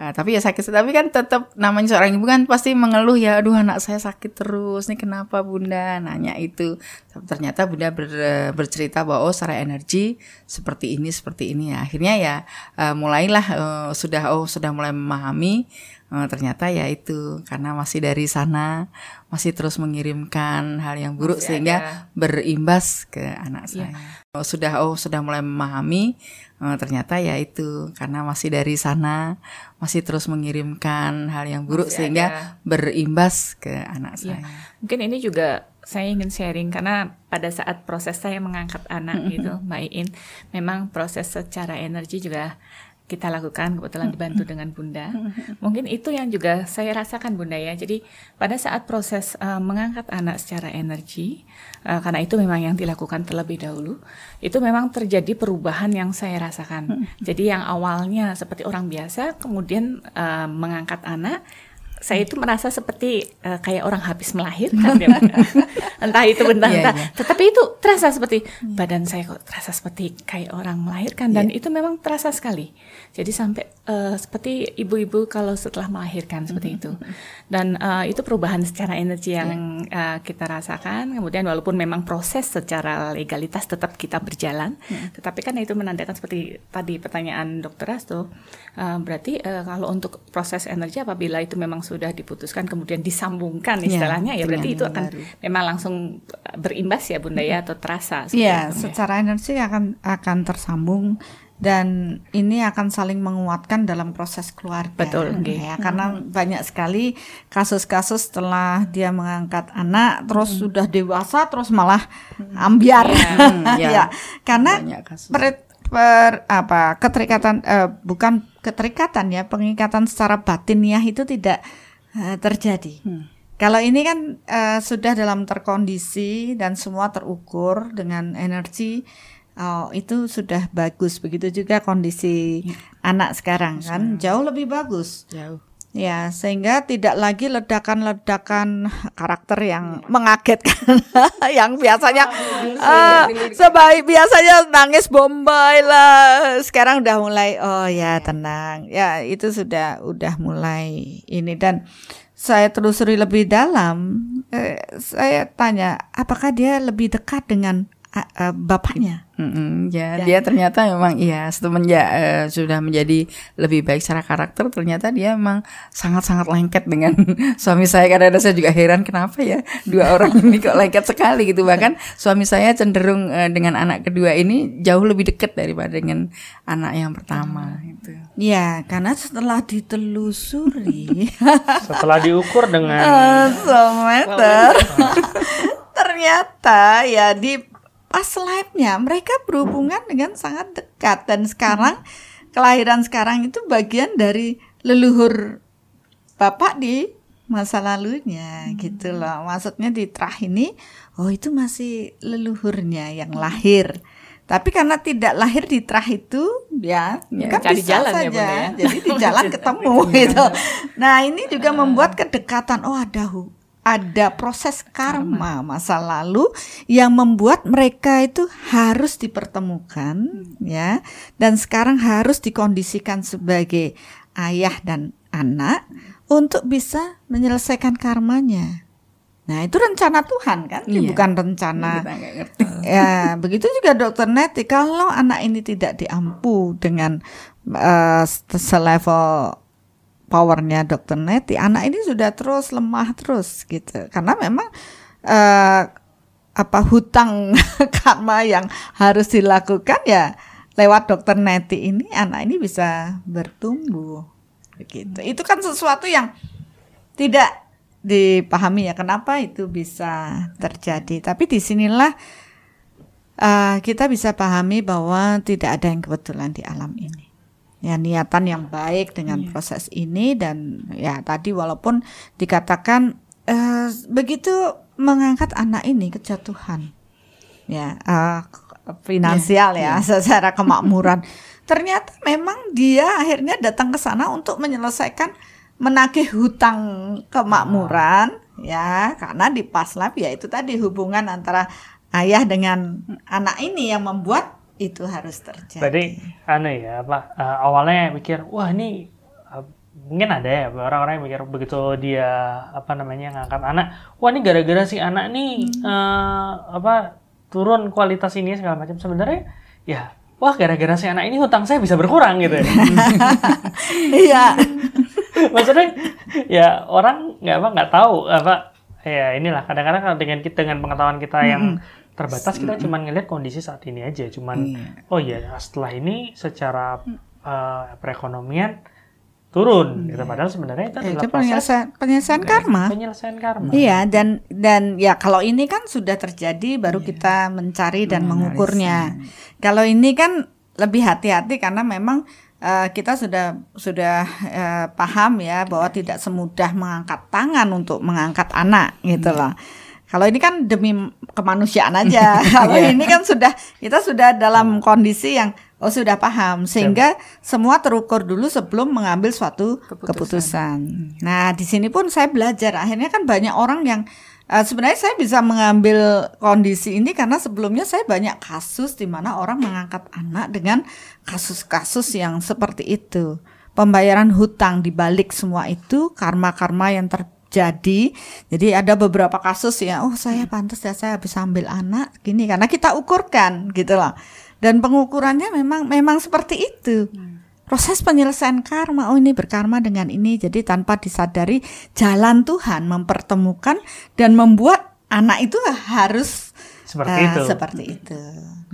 Nah, tapi ya sakit. Tapi kan tetap namanya seorang ibu kan pasti mengeluh ya aduh anak saya sakit terus nih kenapa bunda? Nanya itu. Tapi ternyata bunda ber, bercerita bahwa oh secara energi seperti ini seperti ini. Ya akhirnya ya uh, mulailah uh, sudah oh sudah mulai memahami uh, ternyata ya itu. Karena masih dari sana masih terus mengirimkan hal yang buruk masih sehingga ada. berimbas ke anak iya. saya. Oh, sudah oh sudah mulai memahami uh, ternyata ya itu karena masih dari sana masih terus mengirimkan hal yang buruk masih sehingga ada. berimbas ke anak ya. saya. Mungkin ini juga saya ingin sharing karena pada saat proses saya mengangkat anak gitu, Mbak Iin, memang proses secara energi juga kita lakukan kebetulan dibantu dengan Bunda. Mungkin itu yang juga saya rasakan Bunda ya. Jadi pada saat proses uh, mengangkat anak secara energi uh, karena itu memang yang dilakukan terlebih dahulu, itu memang terjadi perubahan yang saya rasakan. Jadi yang awalnya seperti orang biasa kemudian uh, mengangkat anak saya itu merasa seperti uh, kayak orang habis melahirkan ya entah itu bentar yeah, yeah. tetapi itu terasa seperti yeah. badan saya kok terasa seperti kayak orang melahirkan dan yeah. itu memang terasa sekali jadi sampai uh, seperti ibu-ibu kalau setelah melahirkan seperti mm -hmm. itu dan uh, itu perubahan secara energi yang yeah. uh, kita rasakan kemudian walaupun memang proses secara legalitas tetap kita berjalan yeah. tetapi kan itu menandakan seperti tadi pertanyaan dokter Asto uh, berarti uh, kalau untuk proses energi apabila itu memang sudah diputuskan kemudian disambungkan iya, istilahnya ya, ya berarti itu akan baru. memang langsung berimbas ya Bunda ya atau terasa. Iya, secara energi akan akan tersambung dan ini akan saling menguatkan dalam proses keluarga. Betul, okay. ya karena hmm. banyak sekali kasus-kasus setelah dia mengangkat anak terus hmm. sudah dewasa terus malah hmm. ambiar. Yeah. ya, ya. karena per, apa keterikatan uh, bukan keterikatan ya pengikatan secara batiniah itu tidak uh, terjadi. Hmm. Kalau ini kan uh, sudah dalam terkondisi dan semua terukur dengan energi Oh, itu sudah bagus. Begitu juga kondisi ya. anak sekarang kan jauh lebih bagus. Jauh. Ya, sehingga tidak lagi ledakan-ledakan karakter yang mengagetkan yang biasanya uh, sebaik biasanya nangis bombay lah. Sekarang udah mulai oh ya tenang. Ya, itu sudah udah mulai ini dan saya telusuri lebih dalam eh, saya tanya apakah dia lebih dekat dengan uh, bapaknya. Mm-hmm, ya, ya, dia ternyata memang iya semenjak uh, sudah menjadi lebih baik secara karakter ternyata dia memang sangat-sangat lengket dengan suami saya. Karena saya juga heran kenapa ya dua orang ini kok lengket sekali gitu. Bahkan suami saya cenderung uh, dengan anak kedua ini jauh lebih dekat daripada dengan anak yang pertama itu. Ya, karena setelah ditelusuri. Setelah diukur dengan uh, meter. Ternyata ya di pas live-nya. Mereka berhubungan dengan sangat dekat. Dan sekarang kelahiran sekarang itu bagian dari leluhur bapak di masa lalunya hmm. gitu loh. Maksudnya di terah ini oh itu masih leluhurnya yang lahir. Tapi karena tidak lahir di terah itu ya, ya kan cari bisa jalan ya, saja. Ya, jadi di jalan ketemu gitu. Nah ini juga membuat kedekatan oh ada ada proses karma masa lalu yang membuat mereka itu harus dipertemukan hmm. ya dan sekarang harus dikondisikan sebagai ayah dan anak hmm. untuk bisa menyelesaikan karmanya. Nah, itu rencana Tuhan kan, iya. bukan rencana. Ya, begitu juga dokter Neti kalau anak ini tidak diampu dengan uh, selevel powernya dokter Neti anak ini sudah terus lemah terus gitu karena memang uh, apa hutang karma yang harus dilakukan ya lewat dokter Neti ini anak ini bisa bertumbuh begitu. Itu kan sesuatu yang tidak dipahami ya kenapa itu bisa terjadi. Tapi di sinilah uh, kita bisa pahami bahwa tidak ada yang kebetulan di alam ini. Ya niatan yang baik dengan yeah. proses ini dan ya tadi walaupun dikatakan uh, begitu mengangkat anak ini kejatuhan, ya uh, finansial yeah. ya yeah. secara kemakmuran. Ternyata memang dia akhirnya datang ke sana untuk menyelesaikan menagih hutang kemakmuran ya karena di Paslab ya itu tadi hubungan antara ayah dengan anak ini yang membuat itu harus terjadi. Berarti aneh ya apa uh, awalnya mikir wah ini uh, mungkin ada ya orang-orang yang mikir begitu dia apa namanya ngangkat anak wah ini gara-gara si anak nih hmm. uh, apa turun kualitas ini segala macam sebenarnya ya wah gara-gara si anak ini hutang saya bisa berkurang gitu ya. Iya. maksudnya ya orang nggak apa nggak tahu apa ya inilah kadang-kadang dengan kita dengan pengetahuan kita yang terbatas kita cuma ngelihat kondisi saat ini aja cuman iya. oh ya setelah ini secara uh, perekonomian turun gitu. Padahal sebenarnya itu adalah itu penyelesaian penyelesaian karma. penyelesaian karma. Iya dan dan ya kalau ini kan sudah terjadi baru iya. kita mencari dan mengukurnya. Kalau ini kan lebih hati-hati karena memang uh, kita sudah sudah uh, paham ya bahwa tidak semudah mengangkat tangan untuk mengangkat anak gitu loh. Kalau ini kan demi kemanusiaan aja. Kalau yeah. ini kan sudah kita sudah dalam kondisi yang oh sudah paham sehingga semua terukur dulu sebelum mengambil suatu keputusan. keputusan. Nah, di sini pun saya belajar. Akhirnya kan banyak orang yang Uh, sebenarnya saya bisa mengambil kondisi ini karena sebelumnya saya banyak kasus di mana orang mengangkat anak dengan kasus-kasus yang seperti itu. Pembayaran hutang di balik semua itu karma-karma yang terjadi. Jadi ada beberapa kasus ya, oh saya pantas ya saya bisa ambil anak gini karena kita ukurkan gitu loh. Dan pengukurannya memang memang seperti itu. Hmm proses penyelesaian karma. Oh ini berkarma dengan ini. Jadi tanpa disadari jalan Tuhan mempertemukan dan membuat anak itu harus seperti uh, itu. Seperti itu.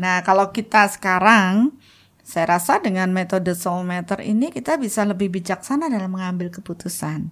Nah kalau kita sekarang saya rasa dengan metode soul matter ini kita bisa lebih bijaksana dalam mengambil keputusan.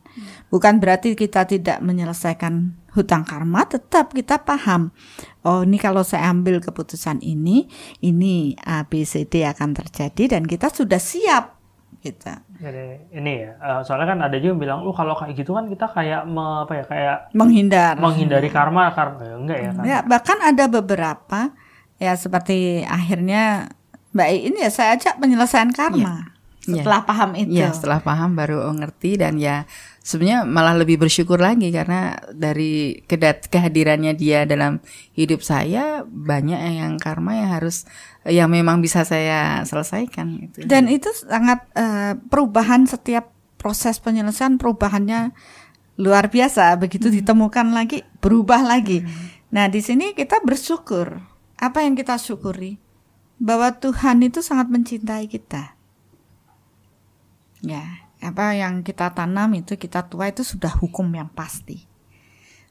Bukan berarti kita tidak menyelesaikan hutang karma, tetap kita paham. Oh, ini kalau saya ambil keputusan ini, ini A, B, C, D akan terjadi dan kita sudah siap gitu. Jadi ini ya, uh, soalnya kan ada juga yang bilang, "Oh, kalau kayak gitu kan kita kayak me, apa ya, kayak menghindar. Menghindari karma karma ya, enggak ya kan. Ya, bahkan ada beberapa ya seperti akhirnya Mbak ini ya saya ajak penyelesaian karma. Ya. Setelah ya. paham itu. Ya, setelah paham baru ngerti dan ya sebenarnya malah lebih bersyukur lagi karena dari kedat kehadirannya dia dalam hidup saya banyak yang karma yang harus yang memang bisa saya selesaikan gitu. Dan itu sangat uh, perubahan setiap proses penyelesaian perubahannya luar biasa begitu hmm. ditemukan lagi berubah lagi. Hmm. Nah, di sini kita bersyukur. Apa yang kita syukuri? Bahwa Tuhan itu sangat mencintai kita. Ya, apa yang kita tanam itu kita tua itu sudah hukum yang pasti.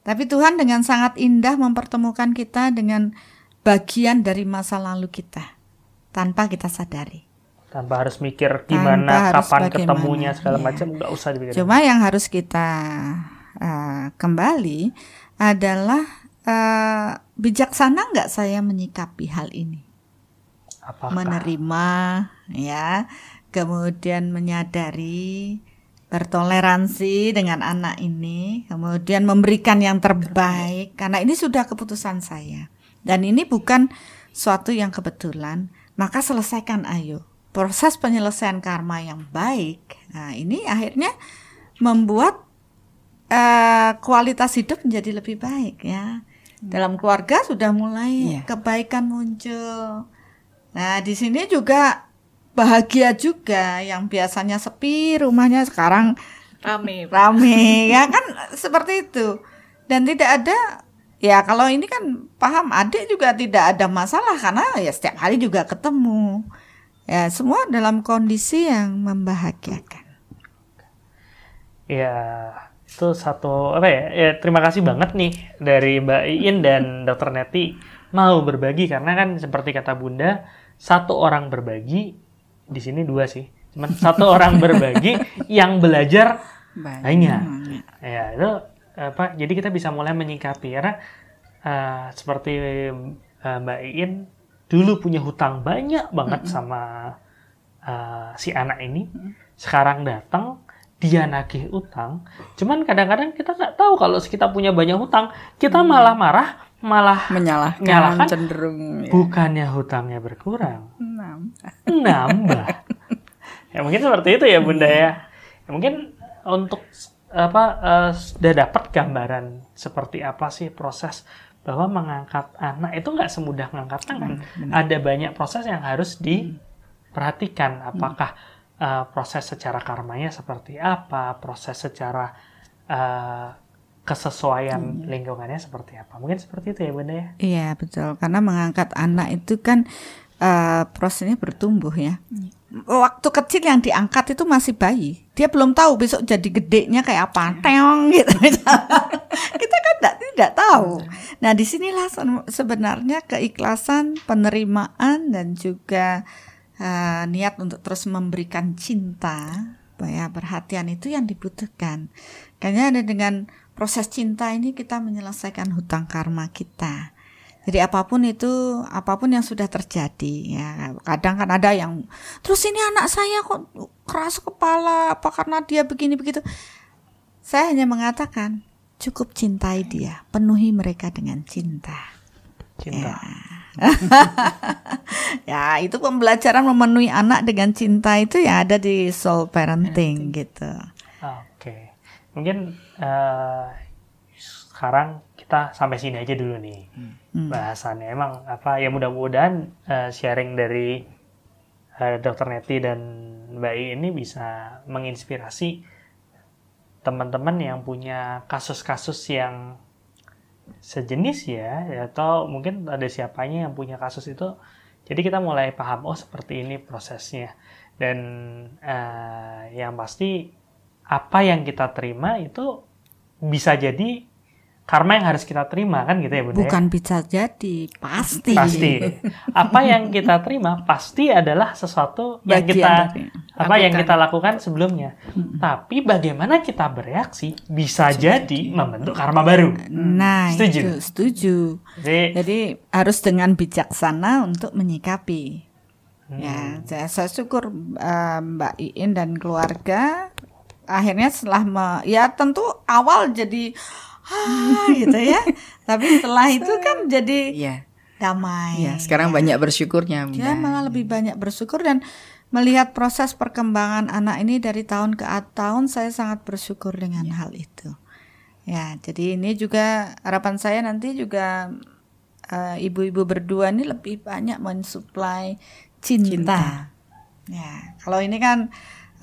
Tapi Tuhan dengan sangat indah mempertemukan kita dengan bagian dari masa lalu kita tanpa kita sadari. Tanpa harus mikir gimana, harus kapan bagaimana. ketemunya segala ya. macam, nggak usah dipikir. Cuma yang harus kita uh, kembali adalah uh, bijaksana nggak saya menyikapi hal ini? Apakah? menerima ya. Kemudian menyadari bertoleransi dengan anak ini kemudian memberikan yang terbaik karena ini sudah keputusan saya. Dan ini bukan suatu yang kebetulan maka selesaikan ayo. Proses penyelesaian karma yang baik nah ini akhirnya membuat uh, kualitas hidup menjadi lebih baik ya. Dalam keluarga sudah mulai yeah. kebaikan muncul Nah, di sini juga bahagia juga yang biasanya sepi rumahnya sekarang rame. Rame ya kan seperti itu. Dan tidak ada ya kalau ini kan paham adik juga tidak ada masalah karena ya setiap hari juga ketemu. Ya, semua dalam kondisi yang membahagiakan. Ya, itu satu apa ya, ya terima kasih banget nih dari Mbak Iin dan Dokter Neti mau berbagi karena kan seperti kata Bunda satu orang berbagi di sini dua sih. Cuman satu orang berbagi yang belajar banyak. ya itu apa jadi kita bisa mulai menyikapi. Karena uh, seperti uh, Mbak Iin dulu punya hutang banyak banget sama uh, si anak ini. Sekarang datang dia nagih utang. Cuman kadang-kadang kita nggak tahu kalau kita punya banyak hutang, kita hmm. malah marah, malah menyalahkan, menyalahkan cenderung ya. bukannya hutangnya berkurang, nambah. nambah. ya mungkin seperti itu ya Bunda ya. ya mungkin untuk apa uh, sudah dapat gambaran seperti apa sih proses bahwa mengangkat anak itu nggak semudah mengangkat tangan. Hmm, Ada banyak proses yang harus diperhatikan. Apakah hmm uh, proses secara karmanya seperti apa, proses secara uh, kesesuaian hmm. lingkungannya seperti apa. Mungkin seperti itu ya Bunda ya? Iya betul, karena mengangkat anak itu kan uh, prosesnya bertumbuh ya. Hmm. Waktu kecil yang diangkat itu masih bayi, dia belum tahu besok jadi gedenya kayak apa, hmm. teong gitu. Kita kan tidak tidak tahu. Nah di sinilah sebenarnya keikhlasan, penerimaan dan juga uh, niat untuk terus memberikan cinta, ya perhatian itu yang dibutuhkan. Karena ada dengan proses cinta ini kita menyelesaikan hutang karma kita. Jadi apa pun itu, apa pun yang sudah terjadi ya. Kadang kan ada yang terus ini anak saya kok keras kepala apa karena dia begini begitu. Saya hanya mengatakan cukup cintai dia, penuhi mereka dengan cinta. Cinta. Ya. ya itu pembelajaran memenuhi anak dengan cinta itu ya ada di soul parenting gitu. Oke, okay. mungkin uh, sekarang kita sampai sini aja dulu nih hmm. bahasannya. Emang apa ya mudah-mudahan uh, sharing dari uh, Dokter Neti dan Mbak I ini bisa menginspirasi teman-teman yang punya kasus-kasus yang sejenis ya atau mungkin ada siapanya yang punya kasus itu jadi kita mulai paham oh seperti ini prosesnya dan uh, yang pasti apa yang kita terima itu bisa jadi karma yang harus kita terima kan gitu ya Bunda Bukan ya? bisa jadi, pasti. Pasti. Apa yang kita terima pasti adalah sesuatu yang kita apa yang kita lakukan sebelumnya. Hmm. Tapi bagaimana kita bereaksi bisa jadi, jadi membentuk karma baru. Nah, setuju. Itu, setuju. Jadi, jadi harus dengan bijaksana untuk menyikapi. Hmm. Ya, saya, saya syukur uh, Mbak Iin dan keluarga akhirnya setelah me, ya tentu awal jadi ah, gitu ya. Tapi setelah itu kan jadi ya. damai. Ya, sekarang ya. banyak bersyukurnya. Ya, malah lebih banyak bersyukur dan melihat proses perkembangan anak ini dari tahun ke tahun saya sangat bersyukur dengan ya. hal itu. Ya, jadi ini juga harapan saya nanti juga eh, ibu-ibu uh, berdua ini lebih banyak mensuplai cinta. cinta. Ya, kalau ini kan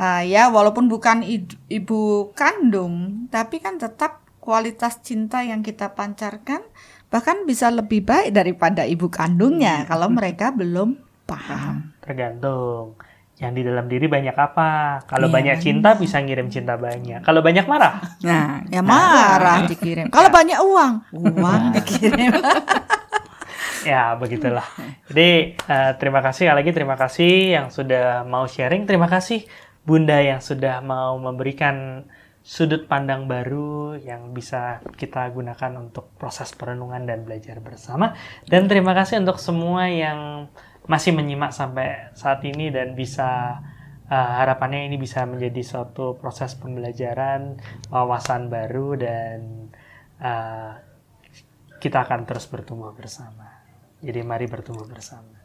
uh, ya walaupun bukan ibu kandung, tapi kan tetap kualitas cinta yang kita pancarkan bahkan bisa lebih baik daripada ibu kandungnya hmm. kalau mereka belum paham. Tergantung yang di dalam diri banyak apa. Kalau iya, banyak cinta bisa ngirim cinta banyak. Kalau banyak marah, nah, ya marah dikirim. Kalau banyak uang, uang nah. dikirim. ya begitulah. Jadi uh, terima kasih lagi terima kasih yang sudah mau sharing. Terima kasih Bunda yang sudah mau memberikan sudut pandang baru yang bisa kita gunakan untuk proses perenungan dan belajar bersama. Dan terima kasih untuk semua yang masih menyimak sampai saat ini dan bisa uh, harapannya ini bisa menjadi suatu proses pembelajaran, wawasan baru dan uh, kita akan terus bertumbuh bersama. Jadi mari bertumbuh bersama.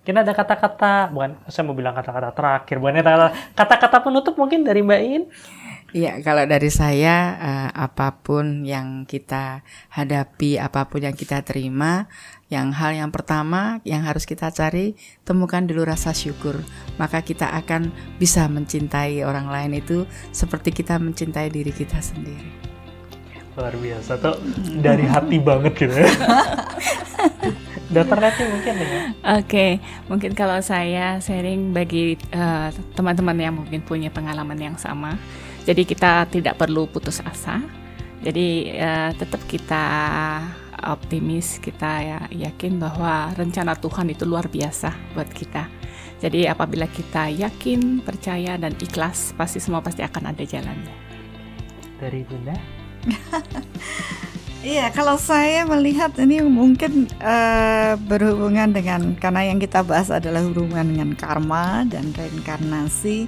Kita ada kata-kata, bukan saya mau bilang kata-kata terakhir, bukan kata-kata penutup mungkin dari Mbak In. Iya, kalau dari saya uh, apa pun yang kita hadapi, apa pun yang kita terima, yang hal yang pertama yang harus kita cari temukan dulu rasa syukur, maka kita akan bisa mencintai orang lain itu seperti kita mencintai diri kita sendiri. Luar biasa tuh dari hati banget gitu ya. Dokter Neti mungkin ya. Oke, okay. mungkin kalau saya sharing bagi teman eh, teman-teman yang mungkin punya pengalaman yang sama Jadi kita tidak perlu putus asa. Jadi uh, tetap kita optimis, kita ya yakin bahwa rencana Tuhan itu luar biasa buat kita. Jadi apabila kita yakin, percaya dan ikhlas, pasti semua pasti akan ada jalannya. Dari Bunda? Iya, kalau saya melihat ini mungkin uh, berhubungan dengan karena yang kita bahas adalah hubungan dengan karma dan reinkarnasi.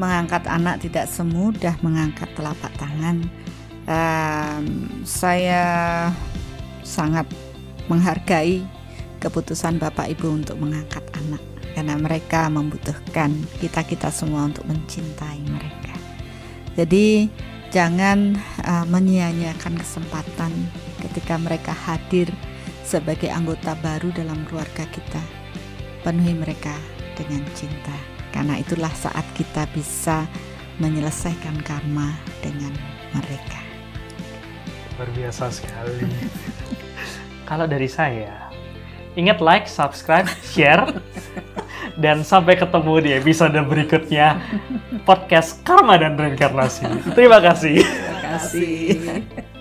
Mengangkat anak tidak semudah mengangkat telapak tangan. Um, saya sangat menghargai keputusan Bapak Ibu untuk mengangkat anak karena mereka membutuhkan kita kita semua untuk mencintai mereka. Jadi Jangan uh, menyia-nyiakan kesempatan ketika mereka hadir sebagai anggota baru dalam keluarga kita. Penuhi mereka dengan cinta, karena itulah saat kita bisa menyelesaikan karma dengan mereka. Luar biasa sekali. Kalau dari saya, ingat like, subscribe, share, dan sampai ketemu di episode berikutnya podcast Karma dan Reinkarnasi. Terima kasih. Terima kasih.